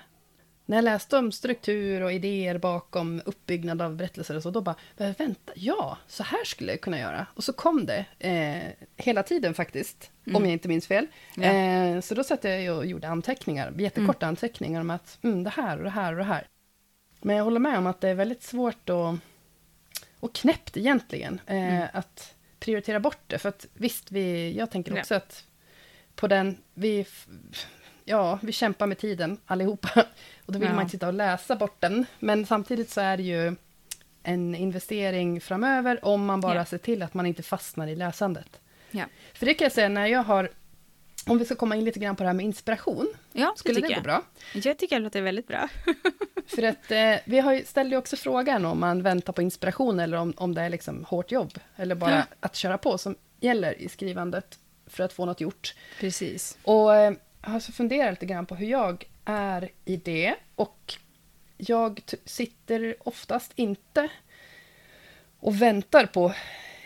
när jag läste om struktur och idéer bakom uppbyggnad av berättelser och så, då bara, vänta, ja, så här skulle jag kunna göra. Och så kom det, eh, hela tiden faktiskt, mm. om jag inte minns fel. Ja. Eh, så då satt jag och gjorde anteckningar, jättekorta mm. anteckningar om att, mm, det här och det här och det här. Men jag håller med om att det är väldigt svårt att, och knäppt egentligen, eh, mm. att prioritera bort det. För att visst, vi, jag tänker också ja. att på den, vi, ja, vi kämpar med tiden allihopa. Och då vill ja. man inte sitta och läsa bort den. Men samtidigt så är det ju en investering framöver, om man bara ja. ser till att man inte fastnar i läsandet. Ja. För det kan jag säga, när jag har om vi ska komma in lite grann på det här med inspiration. Ja, det Skulle det gå jag. bra? Jag tycker att det är väldigt bra. För att eh, vi har ju, ställde ju också frågan om man väntar på inspiration eller om, om det är liksom hårt jobb, eller bara ja. att köra på som gäller i skrivandet för att få något gjort. Precis. Och eh, jag har så funderat lite grann på hur jag är i det. Och jag sitter oftast inte och väntar på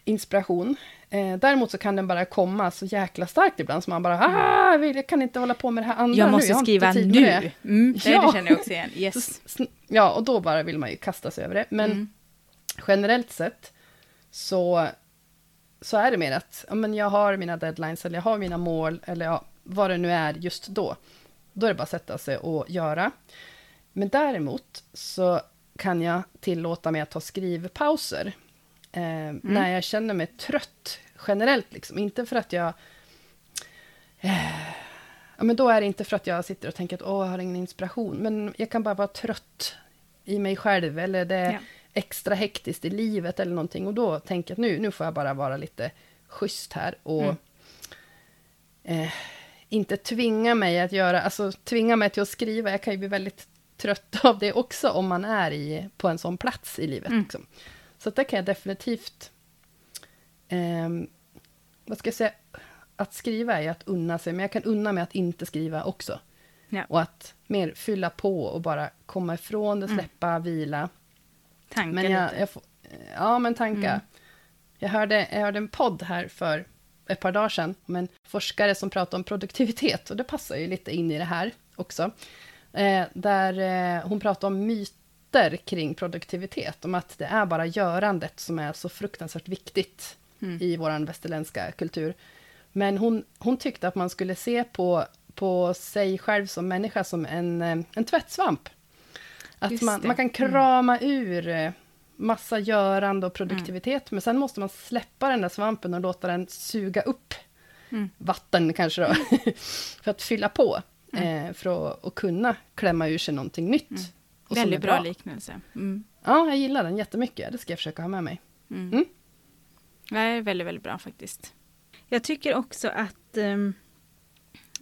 inspiration. Eh, däremot så kan den bara komma så jäkla starkt ibland, så man bara ah, jag kan inte hålla på med det här andra Jag måste nu, jag skriva nu. Det. Mm, det, ja. det känner jag också igen. Yes. Ja, och då bara vill man ju kasta sig över det. Men mm. generellt sett så så är det mer att ja, men jag har mina deadlines, eller jag har mina mål, eller ja, vad det nu är just då. Då är det bara att sätta sig och göra. Men däremot så kan jag tillåta mig att ta skrivpauser. Eh, mm. När jag känner mig trött generellt, liksom. Inte för att jag... Eh, ja, men då är det inte för att jag sitter och tänker att Åh, jag har ingen inspiration. Men jag kan bara vara trött i mig själv. Eller det, ja extra hektiskt i livet eller någonting. Och då tänker jag att nu, nu får jag bara vara lite schysst här. Och mm. eh, inte tvinga mig att göra, alltså tvinga mig till att skriva. Jag kan ju bli väldigt trött av det också om man är i, på en sån plats i livet. Mm. Liksom. Så det kan jag definitivt... Eh, vad ska jag säga? Att skriva är att unna sig, men jag kan unna mig att inte skriva också. Ja. Och att mer fylla på och bara komma ifrån det, mm. släppa, mm. vila. Tanka men jag, lite. jag får, ja, men tanka. Mm. Jag, hörde, jag hörde en podd här för ett par dagar sedan om en forskare som pratade om produktivitet, och det passar ju lite in i det här också. Eh, där eh, hon pratade om myter kring produktivitet, om att det är bara görandet som är så fruktansvärt viktigt Mm. i vår västerländska kultur. Men hon, hon tyckte att man skulle se på, på sig själv som människa som en, eh, en tvättsvamp. Att man, man kan krama ur eh, massa görande och produktivitet, men sen måste man släppa den där svampen och låta den suga upp Mm. vatten kanske då, för att fylla på, eh, för att, kunna klämma ur sig någonting nytt. Mm. Väldigt är bra liknelse. Mm. Ja, jag gillar den jättemycket, det ska jag försöka ha med mig. Mm. Mm. Det är väldigt, väldigt bra faktiskt. Jag tycker också att um,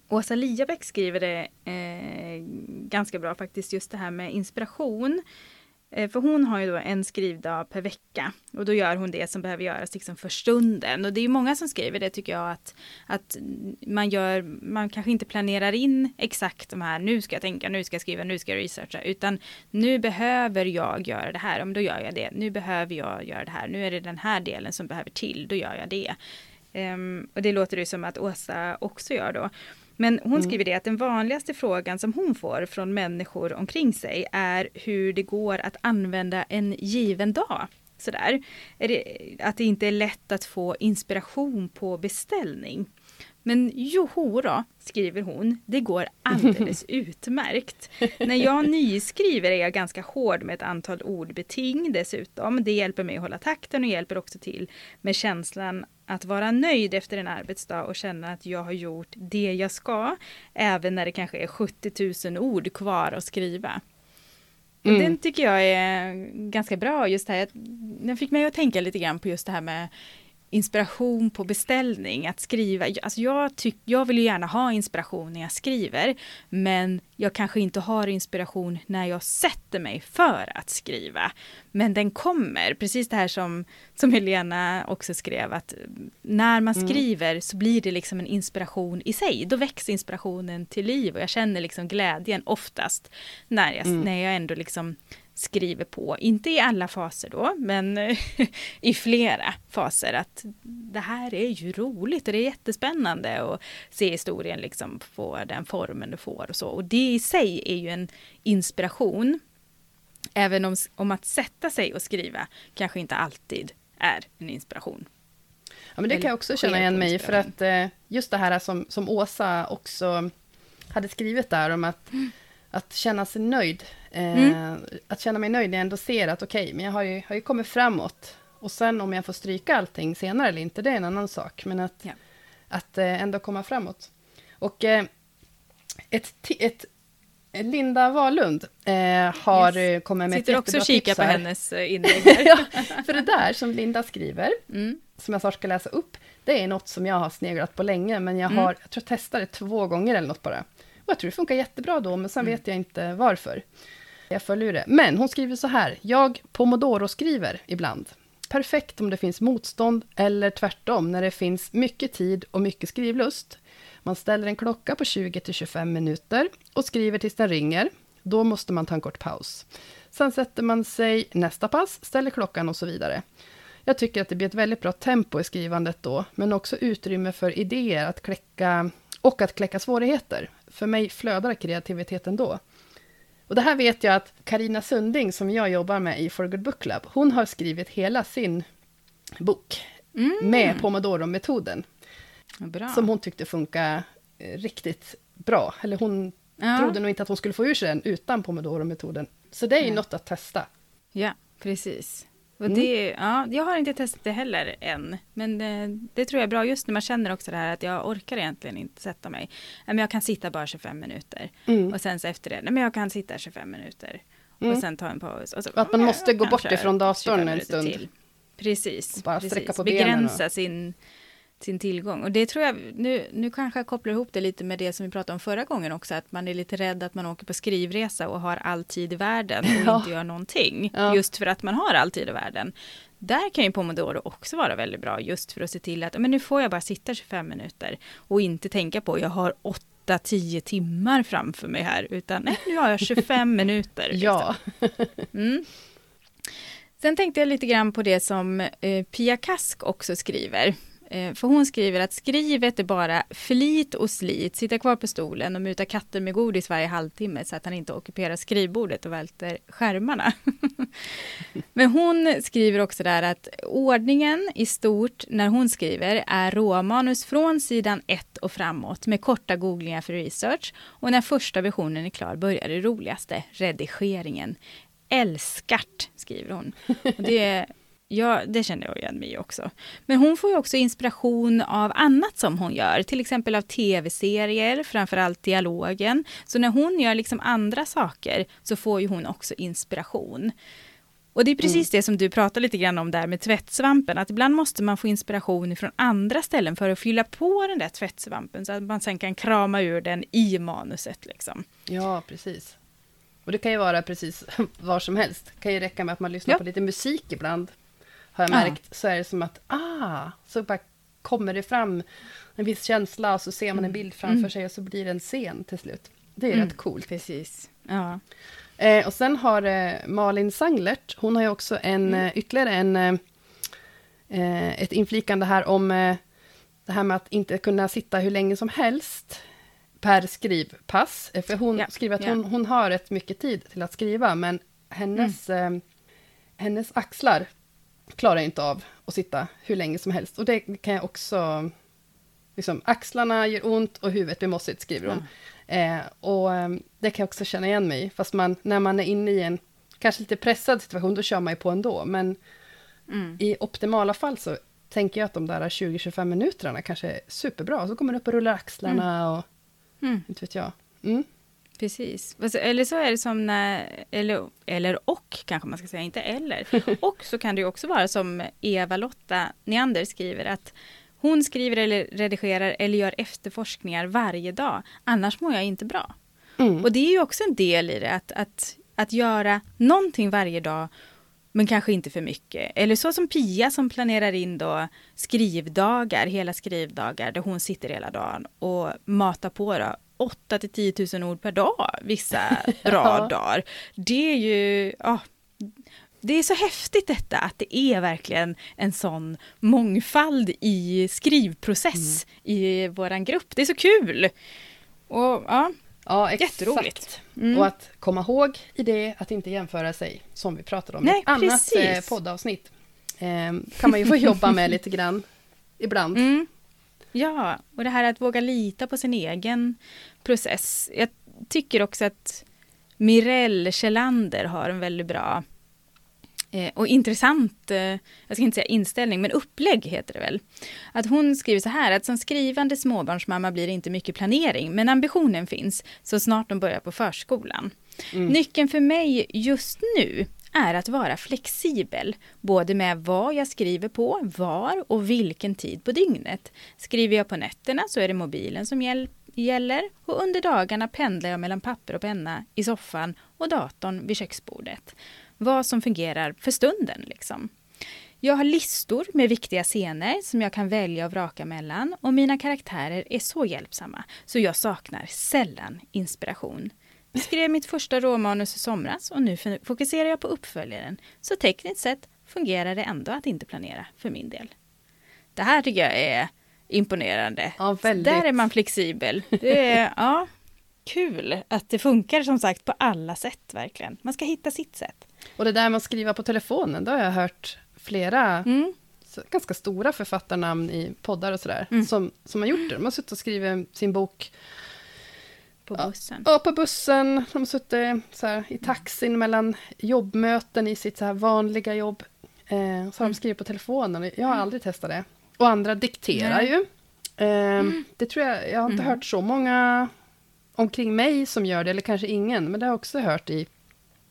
Åsa Liabäck skriver det eh, ganska bra faktiskt, just det här med inspiration. Eh, för hon har ju då en skrivdag per vecka och då gör hon det som behöver göras liksom för stunden. Och det är ju många som skriver det tycker jag att, att man gör, man kanske inte planerar in exakt de här, nu ska jag tänka, nu ska jag skriva, nu ska jag researcha, utan nu behöver jag göra det här, om då gör jag det. Nu behöver jag göra det här, nu är det den här delen som behöver till, då gör jag det. Ehm, och det låter ju som att Åsa också gör då. Men hon skriver det att den vanligaste frågan som hon får från människor omkring sig är hur det går att använda en given dag. Sådär. Är det, att det inte är lätt att få inspiration på beställning. Men joho då, skriver hon, det går alldeles utmärkt. När jag nyskriver är jag ganska hård med ett antal ordbeting dessutom. Det hjälper mig att hålla takten och hjälper också till med känslan att vara nöjd efter en arbetsdag och känna att jag har gjort det jag ska, även när det kanske är 70 000 ord kvar att skriva. Och Mm. Den tycker jag är ganska bra just här. Den fick mig att tänka lite grann på just det här med inspiration på beställning, att skriva. Alltså jag, tyck, jag vill ju gärna ha inspiration när jag skriver, men jag kanske inte har inspiration när jag sätter mig för att skriva. Men den kommer, precis det här som, som Helena också skrev, att när man Mm. skriver så blir det liksom en inspiration i sig. Då väcks inspirationen till liv och jag känner liksom glädjen oftast när jag, Mm. när jag ändå liksom skriver på, inte i alla faser då, men i flera faser att det här är ju roligt och det är jättespännande att se historien liksom få den formen det får och så. Och det i sig är ju en inspiration. Även om, om att sätta sig och skriva kanske inte alltid är en inspiration. Ja, men det kan jag också känna igen mig för att eh, just det här som, som Åsa också hade skrivit där om att, att känna sig nöjd. Eh, Att känna mig nöjd när jag ändå ser att okej, men jag har ju, har ju kommit framåt. Och sen om jag får stryka allting senare eller inte, det är en annan sak. Men att, Ja. att eh, ändå komma framåt. Och eh, ett, ett Linda Wahlund eh, har Yes. kommit med Sitter ett också och kikar på hennes eh, inlägg. ja, för det där som Linda skriver, Mm. som jag snart ska läsa upp, det är något som jag har sneglat på länge, men jag Mm. har, jag tror jag testade två gånger eller något bara. Och jag tror det funkar jättebra då, men sen Mm. vet jag inte varför. Jag följer det. Men hon skriver så här, jag pomodoro-skriver ibland. Perfekt om det finns motstånd, eller tvärtom, när det finns mycket tid och mycket skrivlust. Man ställer en klocka på 20-25 minuter och skriver tills den ringer. Då måste man ta en kort paus. Sen sätter man sig nästa pass, ställer klockan och så vidare. Jag tycker att det blir ett väldigt bra tempo i skrivandet då, men också utrymme för idéer att kläcka, och att kläcka svårigheter. För mig flödar kreativiteten då. Och det här vet jag att Karina Sunding, som jag jobbar med i For Good Book Club, hon har skrivit hela sin bok Mm. med Pomodoro-metoden, Bra. som hon tyckte funkar eh, riktigt bra. Eller hon ja. trodde nog inte att hon skulle få ur sig den utan Pomodoro-metoden. Så det är ju Nej. något att testa. Ja, precis. Och Mm. det, ja, jag har inte testat det heller än. Men det, det tror jag är bra just när man känner också det här att jag orkar egentligen inte sätta mig. Men jag kan sitta bara 25 minuter. Mm. Och sen så efter det, nej men jag kan sitta 25 minuter. Mm. Och sen ta en paus. Och så, Och att man måste gå bort ifrån datorn 25 en stund. till. Precis. Och bara precis. på Begränsa sin, sin tillgång. Och det tror jag, nu, nu kanske jag kopplar ihop det lite med det som vi pratade om förra gången också, att man är lite rädd att man åker på skrivresa och har all tid i världen och Ja. inte gör någonting. Ja. Just för att man har all tid i världen. Där kan ju Pomodoro också vara väldigt bra, just för att se till att men nu får jag bara sitta 25 minuter och inte tänka på jag har 8-10 timmar framför mig här, utan nej, nu har jag 25 minuter. liksom. Ja. Mm. Sen tänkte jag lite grann på det som eh, Pia Kask också skriver. Eh, för hon skriver att skrivet är bara flit och slit, sitta kvar på stolen och muta katter med godis varje halvtimme så att han inte ockuperar skrivbordet och välter skärmarna. Men hon skriver också där att ordningen i stort när hon skriver är råmanus från sidan 1 och framåt med korta googlingar för research och när första versionen är klar börjar det roligaste, redigeringen. Älskart, skriver hon. Och det Ja, det känner jag igen mig också. Men hon får ju också inspiration av annat som hon gör, till exempel av tv-serier, framförallt dialogen. Så när hon gör liksom andra saker så får ju hon också inspiration. Och det är precis mm. det som du pratar lite grann om där med tvättsvampen, att ibland måste man få inspiration från andra ställen för att fylla på den där tvättsvampen så att man sen kan krama ur den i manuset. Liksom. Ja, precis. Och det kan ju vara precis var som helst. Det kan ju räcka med att man lyssnar ja. på lite musik ibland har jag märkt, ja. så är det som att, ah, så bara kommer det fram en viss känsla och så ser man en mm. bild framför mm. sig och så blir det en scen till slut. Det är mm. rätt coolt. Precis. Ja. Eh, och sen har eh, Malin Sanglert, hon har ju också en, mm. Eh, ytterligare en, eh, eh, ett inflikande här om eh, det här med att inte kunna sitta hur länge som helst per skrivpass. För hon ja. skriver att hon, hon har rätt mycket tid till att skriva, men hennes, mm. hennes axlar klarar inte av att sitta hur länge som helst. Och det kan jag också... Liksom, axlarna gör ont och huvudet blir mossigt, skriver hon. Mm. Eh, och ehm, det kan jag också känna igen mig fast man, när man är inne i en kanske lite pressad situation, då kör man ju på ändå. Men mm. i optimala fall så tänker jag att de där 20-25 minuterna kanske är superbra. Så kommer man upp och rullar axlarna mm. och... Mm. Inte vet jag. Mm. Precis. Eller så är det som när, eller, eller och kanske man ska säga, inte eller. Och så kan det ju också vara som Eva-Lotta Neander skriver att hon skriver eller redigerar eller gör efterforskningar varje dag. Annars mår jag inte bra. Mm. Och det är ju också en del i det, att, att, att göra någonting varje dag men kanske inte för mycket. Eller så som Pia som planerar in då skrivdagar, hela skrivdagar, där hon sitter hela dagen och matar på då 8 till 10 000 ord per dag vissa bra ja. dagar. Det är ju, ja, det är så häftigt detta att det är verkligen en sån mångfald i skrivprocess mm. i våran grupp. Det är så kul! Och ja, ja exakt. jätteroligt. Mm. Och att komma ihåg i det att inte jämföra sig, som vi pratade om Nej, i ett annat eh, poddavsnitt. Eh, kan man ju få jobba med lite grann ibland. Mm. Ja, och det här att våga lita på sin egen process. Jag tycker också att Mirelle Kjellander har en väldigt bra eh, och intressant, eh, jag ska inte säga inställning, men upplägg heter det väl. Att hon skriver så här att som skrivande småbarnsmamma blir det inte mycket planering, men ambitionen finns så snart de börjar på förskolan. Mm. Nyckeln för mig just nu är att vara flexibel, både med vad jag skriver på, var och vilken tid på dygnet. Skriver jag på nätterna så är det mobilen som gäller och under dagarna pendlar jag mellan papper och penna i soffan och datorn vid köksbordet. Vad som fungerar för stunden liksom. Jag har listor med viktiga scener som jag kan välja och vraka mellan och mina karaktärer är så hjälpsamma så jag saknar sällan inspiration. Jag skrev mitt första råmanus i somras och nu fokuserar jag på uppföljaren. Så tekniskt sett fungerar det ändå att inte planera för min del. Det här tycker jag är imponerande. Ja. Där är man flexibel. Det är ja, kul att det funkar som sagt på alla sätt verkligen. Man ska hitta sitt sätt. Och det där med att skriva på telefonen, då har jag hört flera mm. ganska stora författarnamn i poddar och sådär, mm. som, som har gjort det. De har suttit och skrivit sin bok på bussen? Ja, på bussen. De suttit så här, i taxin mellan jobbmöten i sitt så här vanliga jobb. Eh, så har de mm. skrivit på telefonen. Jag har mm. aldrig testat det. Och andra dikterar Nej. ju. Eh, mm. Det tror jag, jag har inte mm. hört så många omkring mig som gör det, eller kanske ingen, men det har jag också hört i,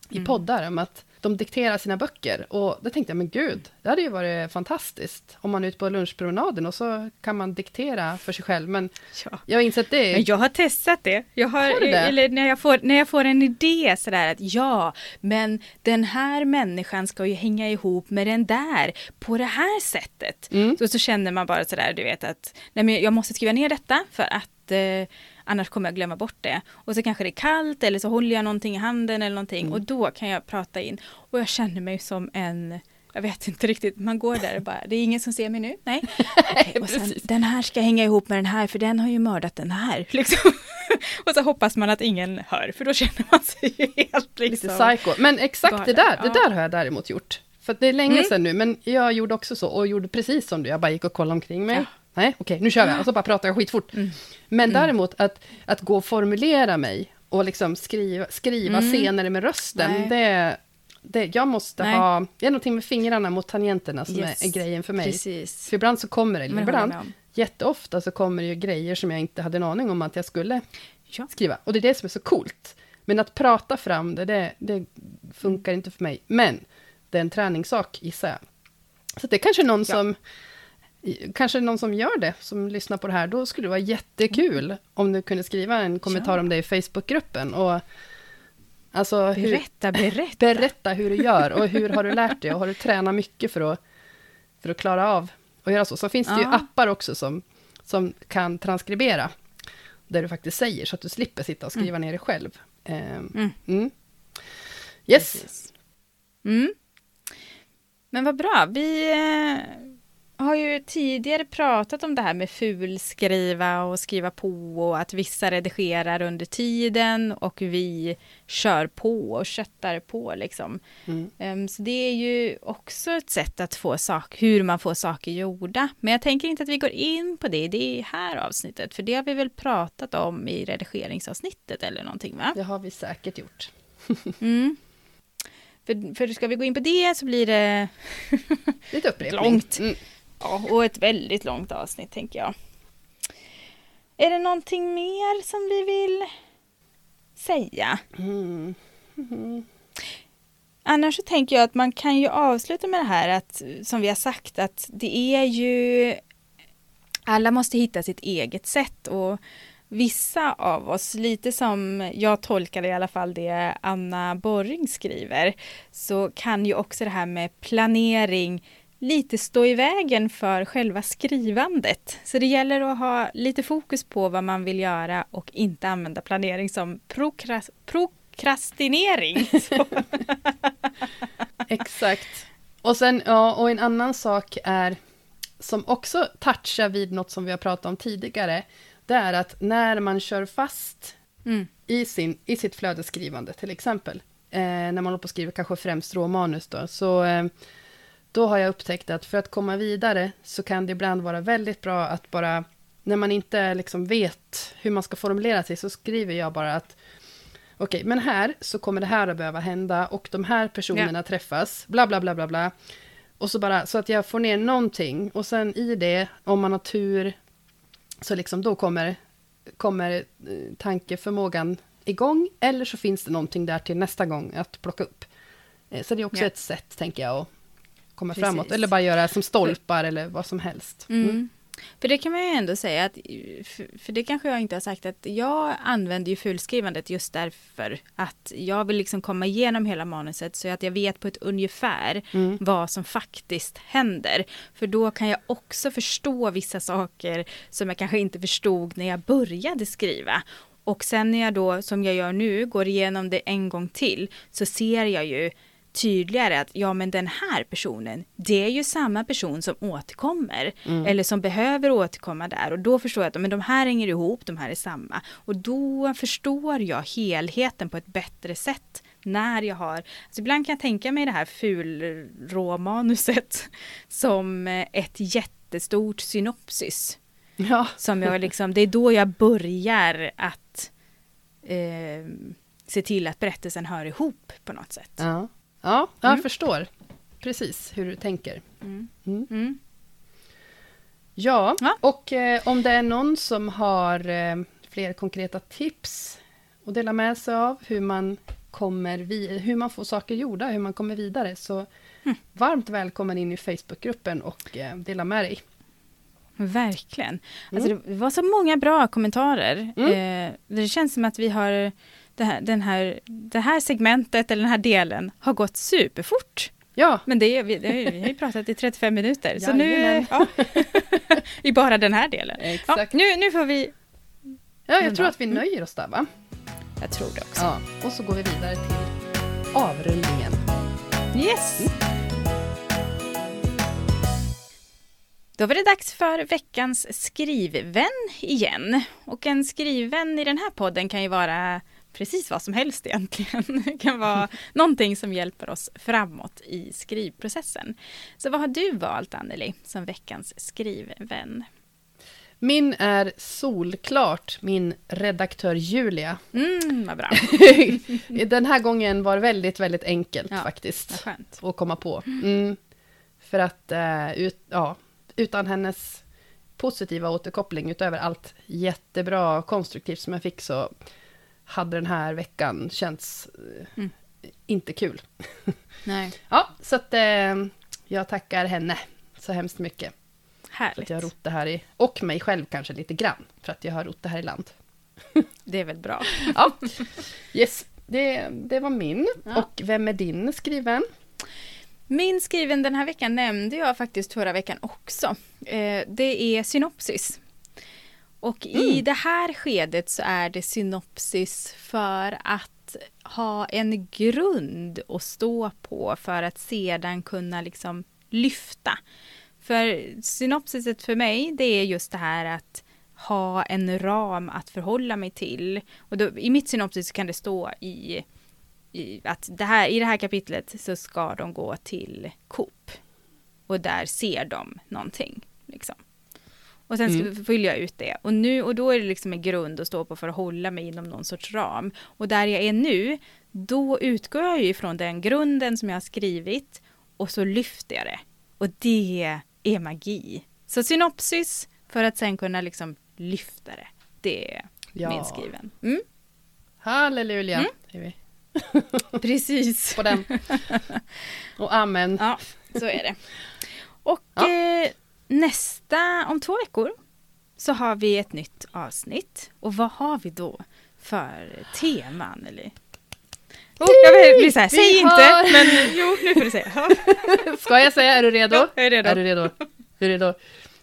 i mm. poddar om att de dikterar sina böcker. Och då tänkte jag, men gud, det hade ju varit fantastiskt om man är ute på lunchpromenaden och så kan man diktera för sig själv. Men ja. jag har insett det. Men jag har testat det. Jag har, har det? Eller när jag, får, när jag får en idé sådär att ja, men den här människan ska ju hänga ihop med den där på det här sättet. Mm. Så, så känner man bara sådär, du vet att nej, men jag måste skriva ner detta för att eh, annars kommer jag glömma bort det. Och så kanske det är kallt eller så håller jag någonting i handen eller någonting mm. och då kan jag prata in. Och jag känner mig som en jag vet inte riktigt, man går där och bara, det är ingen som ser mig nu, nej. Okay, och sen, den här ska hänga ihop med den här, för den har ju mördat den här. Liksom. och så hoppas man att ingen hör, för då känner man sig ju helt liksom... Lite psycho. Men exakt det där, det där har jag däremot gjort. För det är länge mm. sedan nu, men jag gjorde också så, och gjorde precis som du, jag bara gick och kollade omkring mig. Ja. Nej, okej, nu kör vi, och så bara pratar jag skitfort. Mm. Men mm. däremot att, att gå och formulera mig, och liksom skriva, skriva mm. senare med rösten, det, det, jag måste Nej. ha, det är någonting med fingrarna mot tangenterna som yes. är, är, grejen för mig. Precis. För ibland så kommer det, ibland, jätteofta så kommer det ju grejer som jag inte hade en aning om att jag skulle ja. skriva. Och det är det som är så coolt. Men att prata fram det, det, det funkar inte för mig. Men det är en träningssak, gissar jag. Så det är kanske någon ja. som kanske någon som gör det, som lyssnar på det här, då skulle det vara jättekul mm. om du kunde skriva en kommentar ja. om det i Facebookgruppen. Och Alltså, berätta, hur, berätta. Berätta hur du gör och hur har du lärt dig och har du tränat mycket för att, för att klara av att göra så. Så finns det ja. ju appar också som, som kan transkribera, där du faktiskt säger, så att du slipper sitta och skriva mm. ner det själv. Um, mm. Mm. Yes. Mm. Men vad bra, vi eh, har ju tidigare pratat om det här med fulskriva och skriva på och att vissa redigerar under tiden och vi kör på och köttar på liksom. Mm. Um, så det är ju också ett sätt att få sak, hur man får saker gjorda. Men jag tänker inte att vi går in på det i det här avsnittet, för det har vi väl pratat om i redigeringsavsnittet eller någonting va? Det har vi säkert gjort. mm. För, för ska vi gå in på det så blir det lite upprepning. långt. Mm. Ja, och ett väldigt långt avsnitt tänker jag. Är det någonting mer som vi vill säga? Mm. Mm. Annars så tänker jag att man kan ju avsluta med det här att, som vi har sagt, att det är ju... Alla måste hitta sitt eget sätt och vissa av oss, lite som jag tolkar i alla fall det Anna Borring skriver, så kan ju också det här med planering lite stå i vägen för själva skrivandet. Så det gäller att ha lite fokus på vad man vill göra och inte använda planering som prokras prokrastinering. Exakt. Och sen, ja, och en annan sak är, som också touchar vid något som vi har pratat om tidigare, det är att när man kör fast mm. i, sin, i sitt flödesskrivande, till exempel, eh, när man håller på att skriva kanske främst råmanus då, så eh, då har jag upptäckt att för att komma vidare så kan det ibland vara väldigt bra att bara, när man inte liksom vet hur man ska formulera sig, så skriver jag bara att okej, okay, men här så kommer det här att behöva hända och de här personerna ja. träffas, bla bla bla bla bla. Och så bara, så att jag får ner någonting och sen i det, om man har tur, så liksom då kommer, kommer eh, tankeförmågan igång, eller så finns det någonting där till nästa gång att plocka upp. Eh, så det är också ja. ett sätt, tänker jag, att komma Precis. framåt. Eller bara göra som stolpar eller vad som helst. Mm. Mm. För det kan man ju ändå säga att, för det kanske jag inte har sagt, att jag använder ju fulskrivandet just därför att jag vill liksom komma igenom hela manuset så att jag vet på ett ungefär mm. vad som faktiskt händer. För då kan jag också förstå vissa saker som jag kanske inte förstod när jag började skriva. Och sen när jag då, som jag gör nu, går igenom det en gång till så ser jag ju tydligare att ja men den här personen, det är ju samma person som återkommer mm. eller som behöver återkomma där och då förstår jag att men de här hänger ihop, de här är samma och då förstår jag helheten på ett bättre sätt när jag har, alltså ibland kan jag tänka mig det här fulråmanuset som ett jättestort synopsis. Ja. Som jag liksom, det är då jag börjar att eh, se till att berättelsen hör ihop på något sätt. Ja. Ja, jag mm. förstår precis hur du tänker. Mm. Mm. mm. Ja, ja, och eh, om det är någon som har eh, fler konkreta tips att dela med sig av hur man, kommer vi, hur man får saker gjorda, hur man kommer vidare, så mm. varmt välkommen in i Facebookgruppen och eh, dela med dig. Verkligen. Alltså, mm. det var så många bra kommentarer. Eh, det känns som att vi har det här, den här, det här segmentet eller den här delen har gått superfort. Ja. Men det, vi, det, vi har ju pratat i 35 minuter, så nu... Ja, I bara den här delen. Exakt. Ja, nu, nu får vi Ja, jag tror att vi nöjer oss där va? Jag tror det också. Ja, och så går vi vidare till avrundningen. Yes! Då var det dags för veckans skrivvän igen. Och en skrivvän i den här podden kan ju vara precis vad som helst egentligen. Det kan vara någonting som hjälper oss framåt i skrivprocessen. Så vad har du valt Anneli som veckans skrivvän? Min är solklart min redaktör Julia. Mm, vad bra. Den här gången var väldigt, väldigt enkelt Ja, faktiskt. Att komma på. Mm. För att, eh, ut, ja, utan hennes positiva återkoppling, utöver allt jättebra konstruktivt som jag fick, så hade den här veckan känts eh, Mm. inte kul. Nej, Ja, så att eh, jag tackar henne så hemskt mycket. För härligt. att jag har rott det här i, och mig själv kanske lite grann, för att jag har rott det här i land. Det är väl bra. Ja, yes, det, det var min. Ja. Och vem är din skriven? Min skriven den här veckan nämnde jag faktiskt förra veckan också. Eh, det är synopsis. Och i Mm. det här skedet så är det synopsis för att ha en grund att stå på för att sedan kunna liksom lyfta. För synopsiset för mig det är just det här att ha en ram att förhålla mig till. Och då, I mitt synopsis kan det stå i i, att det här, i det här kapitlet så ska de gå till Coop. Och där ser de någonting. Liksom. Och sen Mm. fyller jag ut det. Och, nu, och då är det liksom en grund att stå på för att hålla mig inom någon sorts ram. Och där jag är nu, då utgår jag ju ifrån den grunden som jag har skrivit och så lyfter jag det. Och det är magi. Så synopsis för att sen kunna liksom lyfta det. Det är Ja. min skriven. Mm, Halleluja. Mm. Precis. på den. Och amen. Ja, så är det. Och Ja. eh, nästa, om två veckor, så har vi ett nytt avsnitt. Och vad har vi då för tema, Anneli? Oh, jag blir så här, Vi säg inte, har- men jo, nu får du säga. Ska jag säga, är du redo? Ja, jag är redo. Är du redo? Är du redo?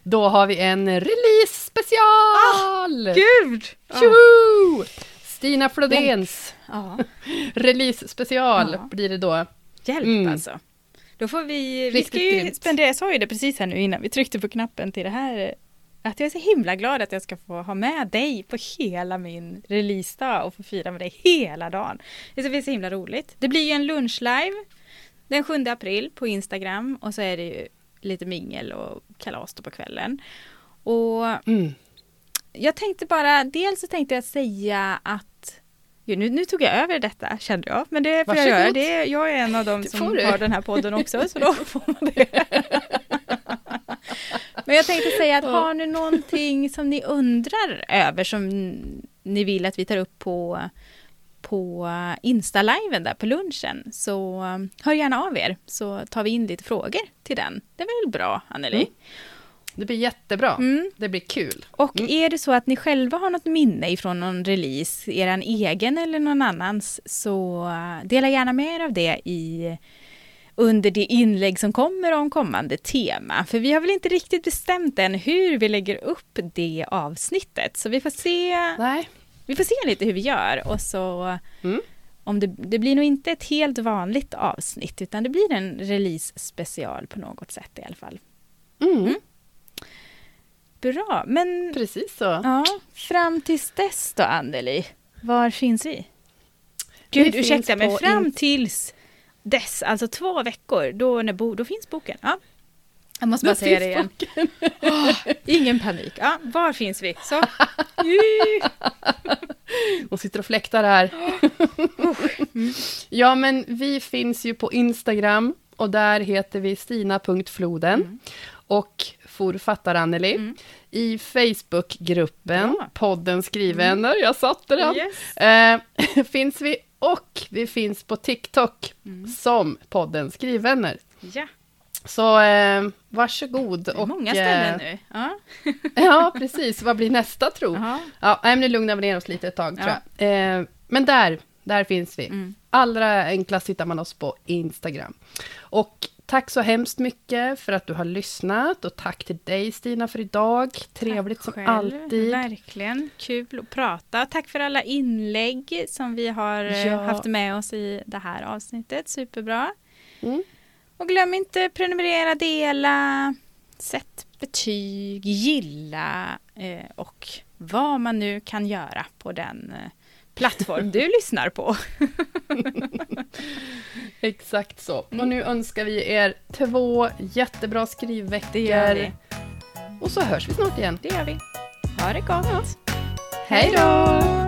Då har vi en release special! Gud! Ja. Tjoho! Stina Flodéns Ja, release special Ja. blir det då. hjälp Mm. alltså. Då får vi, vi ska ju spendera, jag sa ju det precis här nu innan vi tryckte på knappen till det här att jag är så himla glad att jag ska få ha med dig på hela min releasedag och få fira med dig hela dagen. Det ska bli så himla roligt. Det blir ju en lunchlive den 7 april på Instagram och så är det ju lite mingel och kalas då på kvällen. Och Mm. jag tänkte bara, dels så tänkte jag säga att Jo, nu, nu tog jag över detta kände jag, men det får jag Varsågod. göra. Det, jag är en av dem som du. har den här podden också, så då får man det. men jag tänkte säga att har ni någonting som ni undrar över som ni vill att vi tar upp på, på Insta-liven där på lunchen, så um, hör gärna av er så tar vi in lite frågor till den. Det är väl bra, Anneli? Mm. Det blir jättebra. Mm. Det blir kul. Och Mm. är det så att ni själva har något minne ifrån någon release, er egen eller någon annans, så eh, dela gärna med er av det i under det inlägg som kommer om kommande tema. För vi har väl inte riktigt bestämt än hur vi lägger upp det avsnittet. Så vi får se, Nej. vi får se lite hur vi gör och så Mm. om det, det blir nog inte ett helt vanligt avsnitt utan det blir en release special på något sätt i alla fall. Mm. Bra, men Precis så. Ja, fram tills dess då, Anneli. Var finns vi? Gud, Vi ursäkta, men fram in- till dess, alltså två veckor, då, när bo, då finns boken. Ja. Jag måste bara Då säga det igen. Åh, ingen panik. Ja, var finns vi? Så. Hon sitter och fläktar här. ja, men vi finns ju på Instagram och där heter vi stina.floden Mm. och forfattar Anneli. Mm. I Facebookgruppen, Bra. podden Skrivvänner, jag satte den. Yes. Eh, finns vi och vi finns på TikTok Mm. som podden Skrivvänner. Ja, Så eh, varsågod. det är och, många ställen eh, nu. Ja. Ja, precis. Vad blir nästa tro? Ja, nej, nu lugnar vi ner oss lite ett tag, tror Ja. jag. Eh, men där, där finns vi. Mm. Allra enklast hittar man oss på Instagram. Och Tack så hemskt mycket för att du har lyssnat och tack till dig Stina för idag. Trevligt tack som själv. alltid. Verkligen kul att prata. Tack för alla inlägg som vi har eh, ja. haft med oss i det här avsnittet. Superbra. Mm. Och glöm inte prenumerera, dela, sätt betyg, gilla eh, och vad man nu kan göra på den eh, plattform du lyssnar på. Exakt så. Och nu önskar vi er två jättebra skrivveckor. Och så hörs vi snart igen. Det gör vi. Ha det gott. Hej då!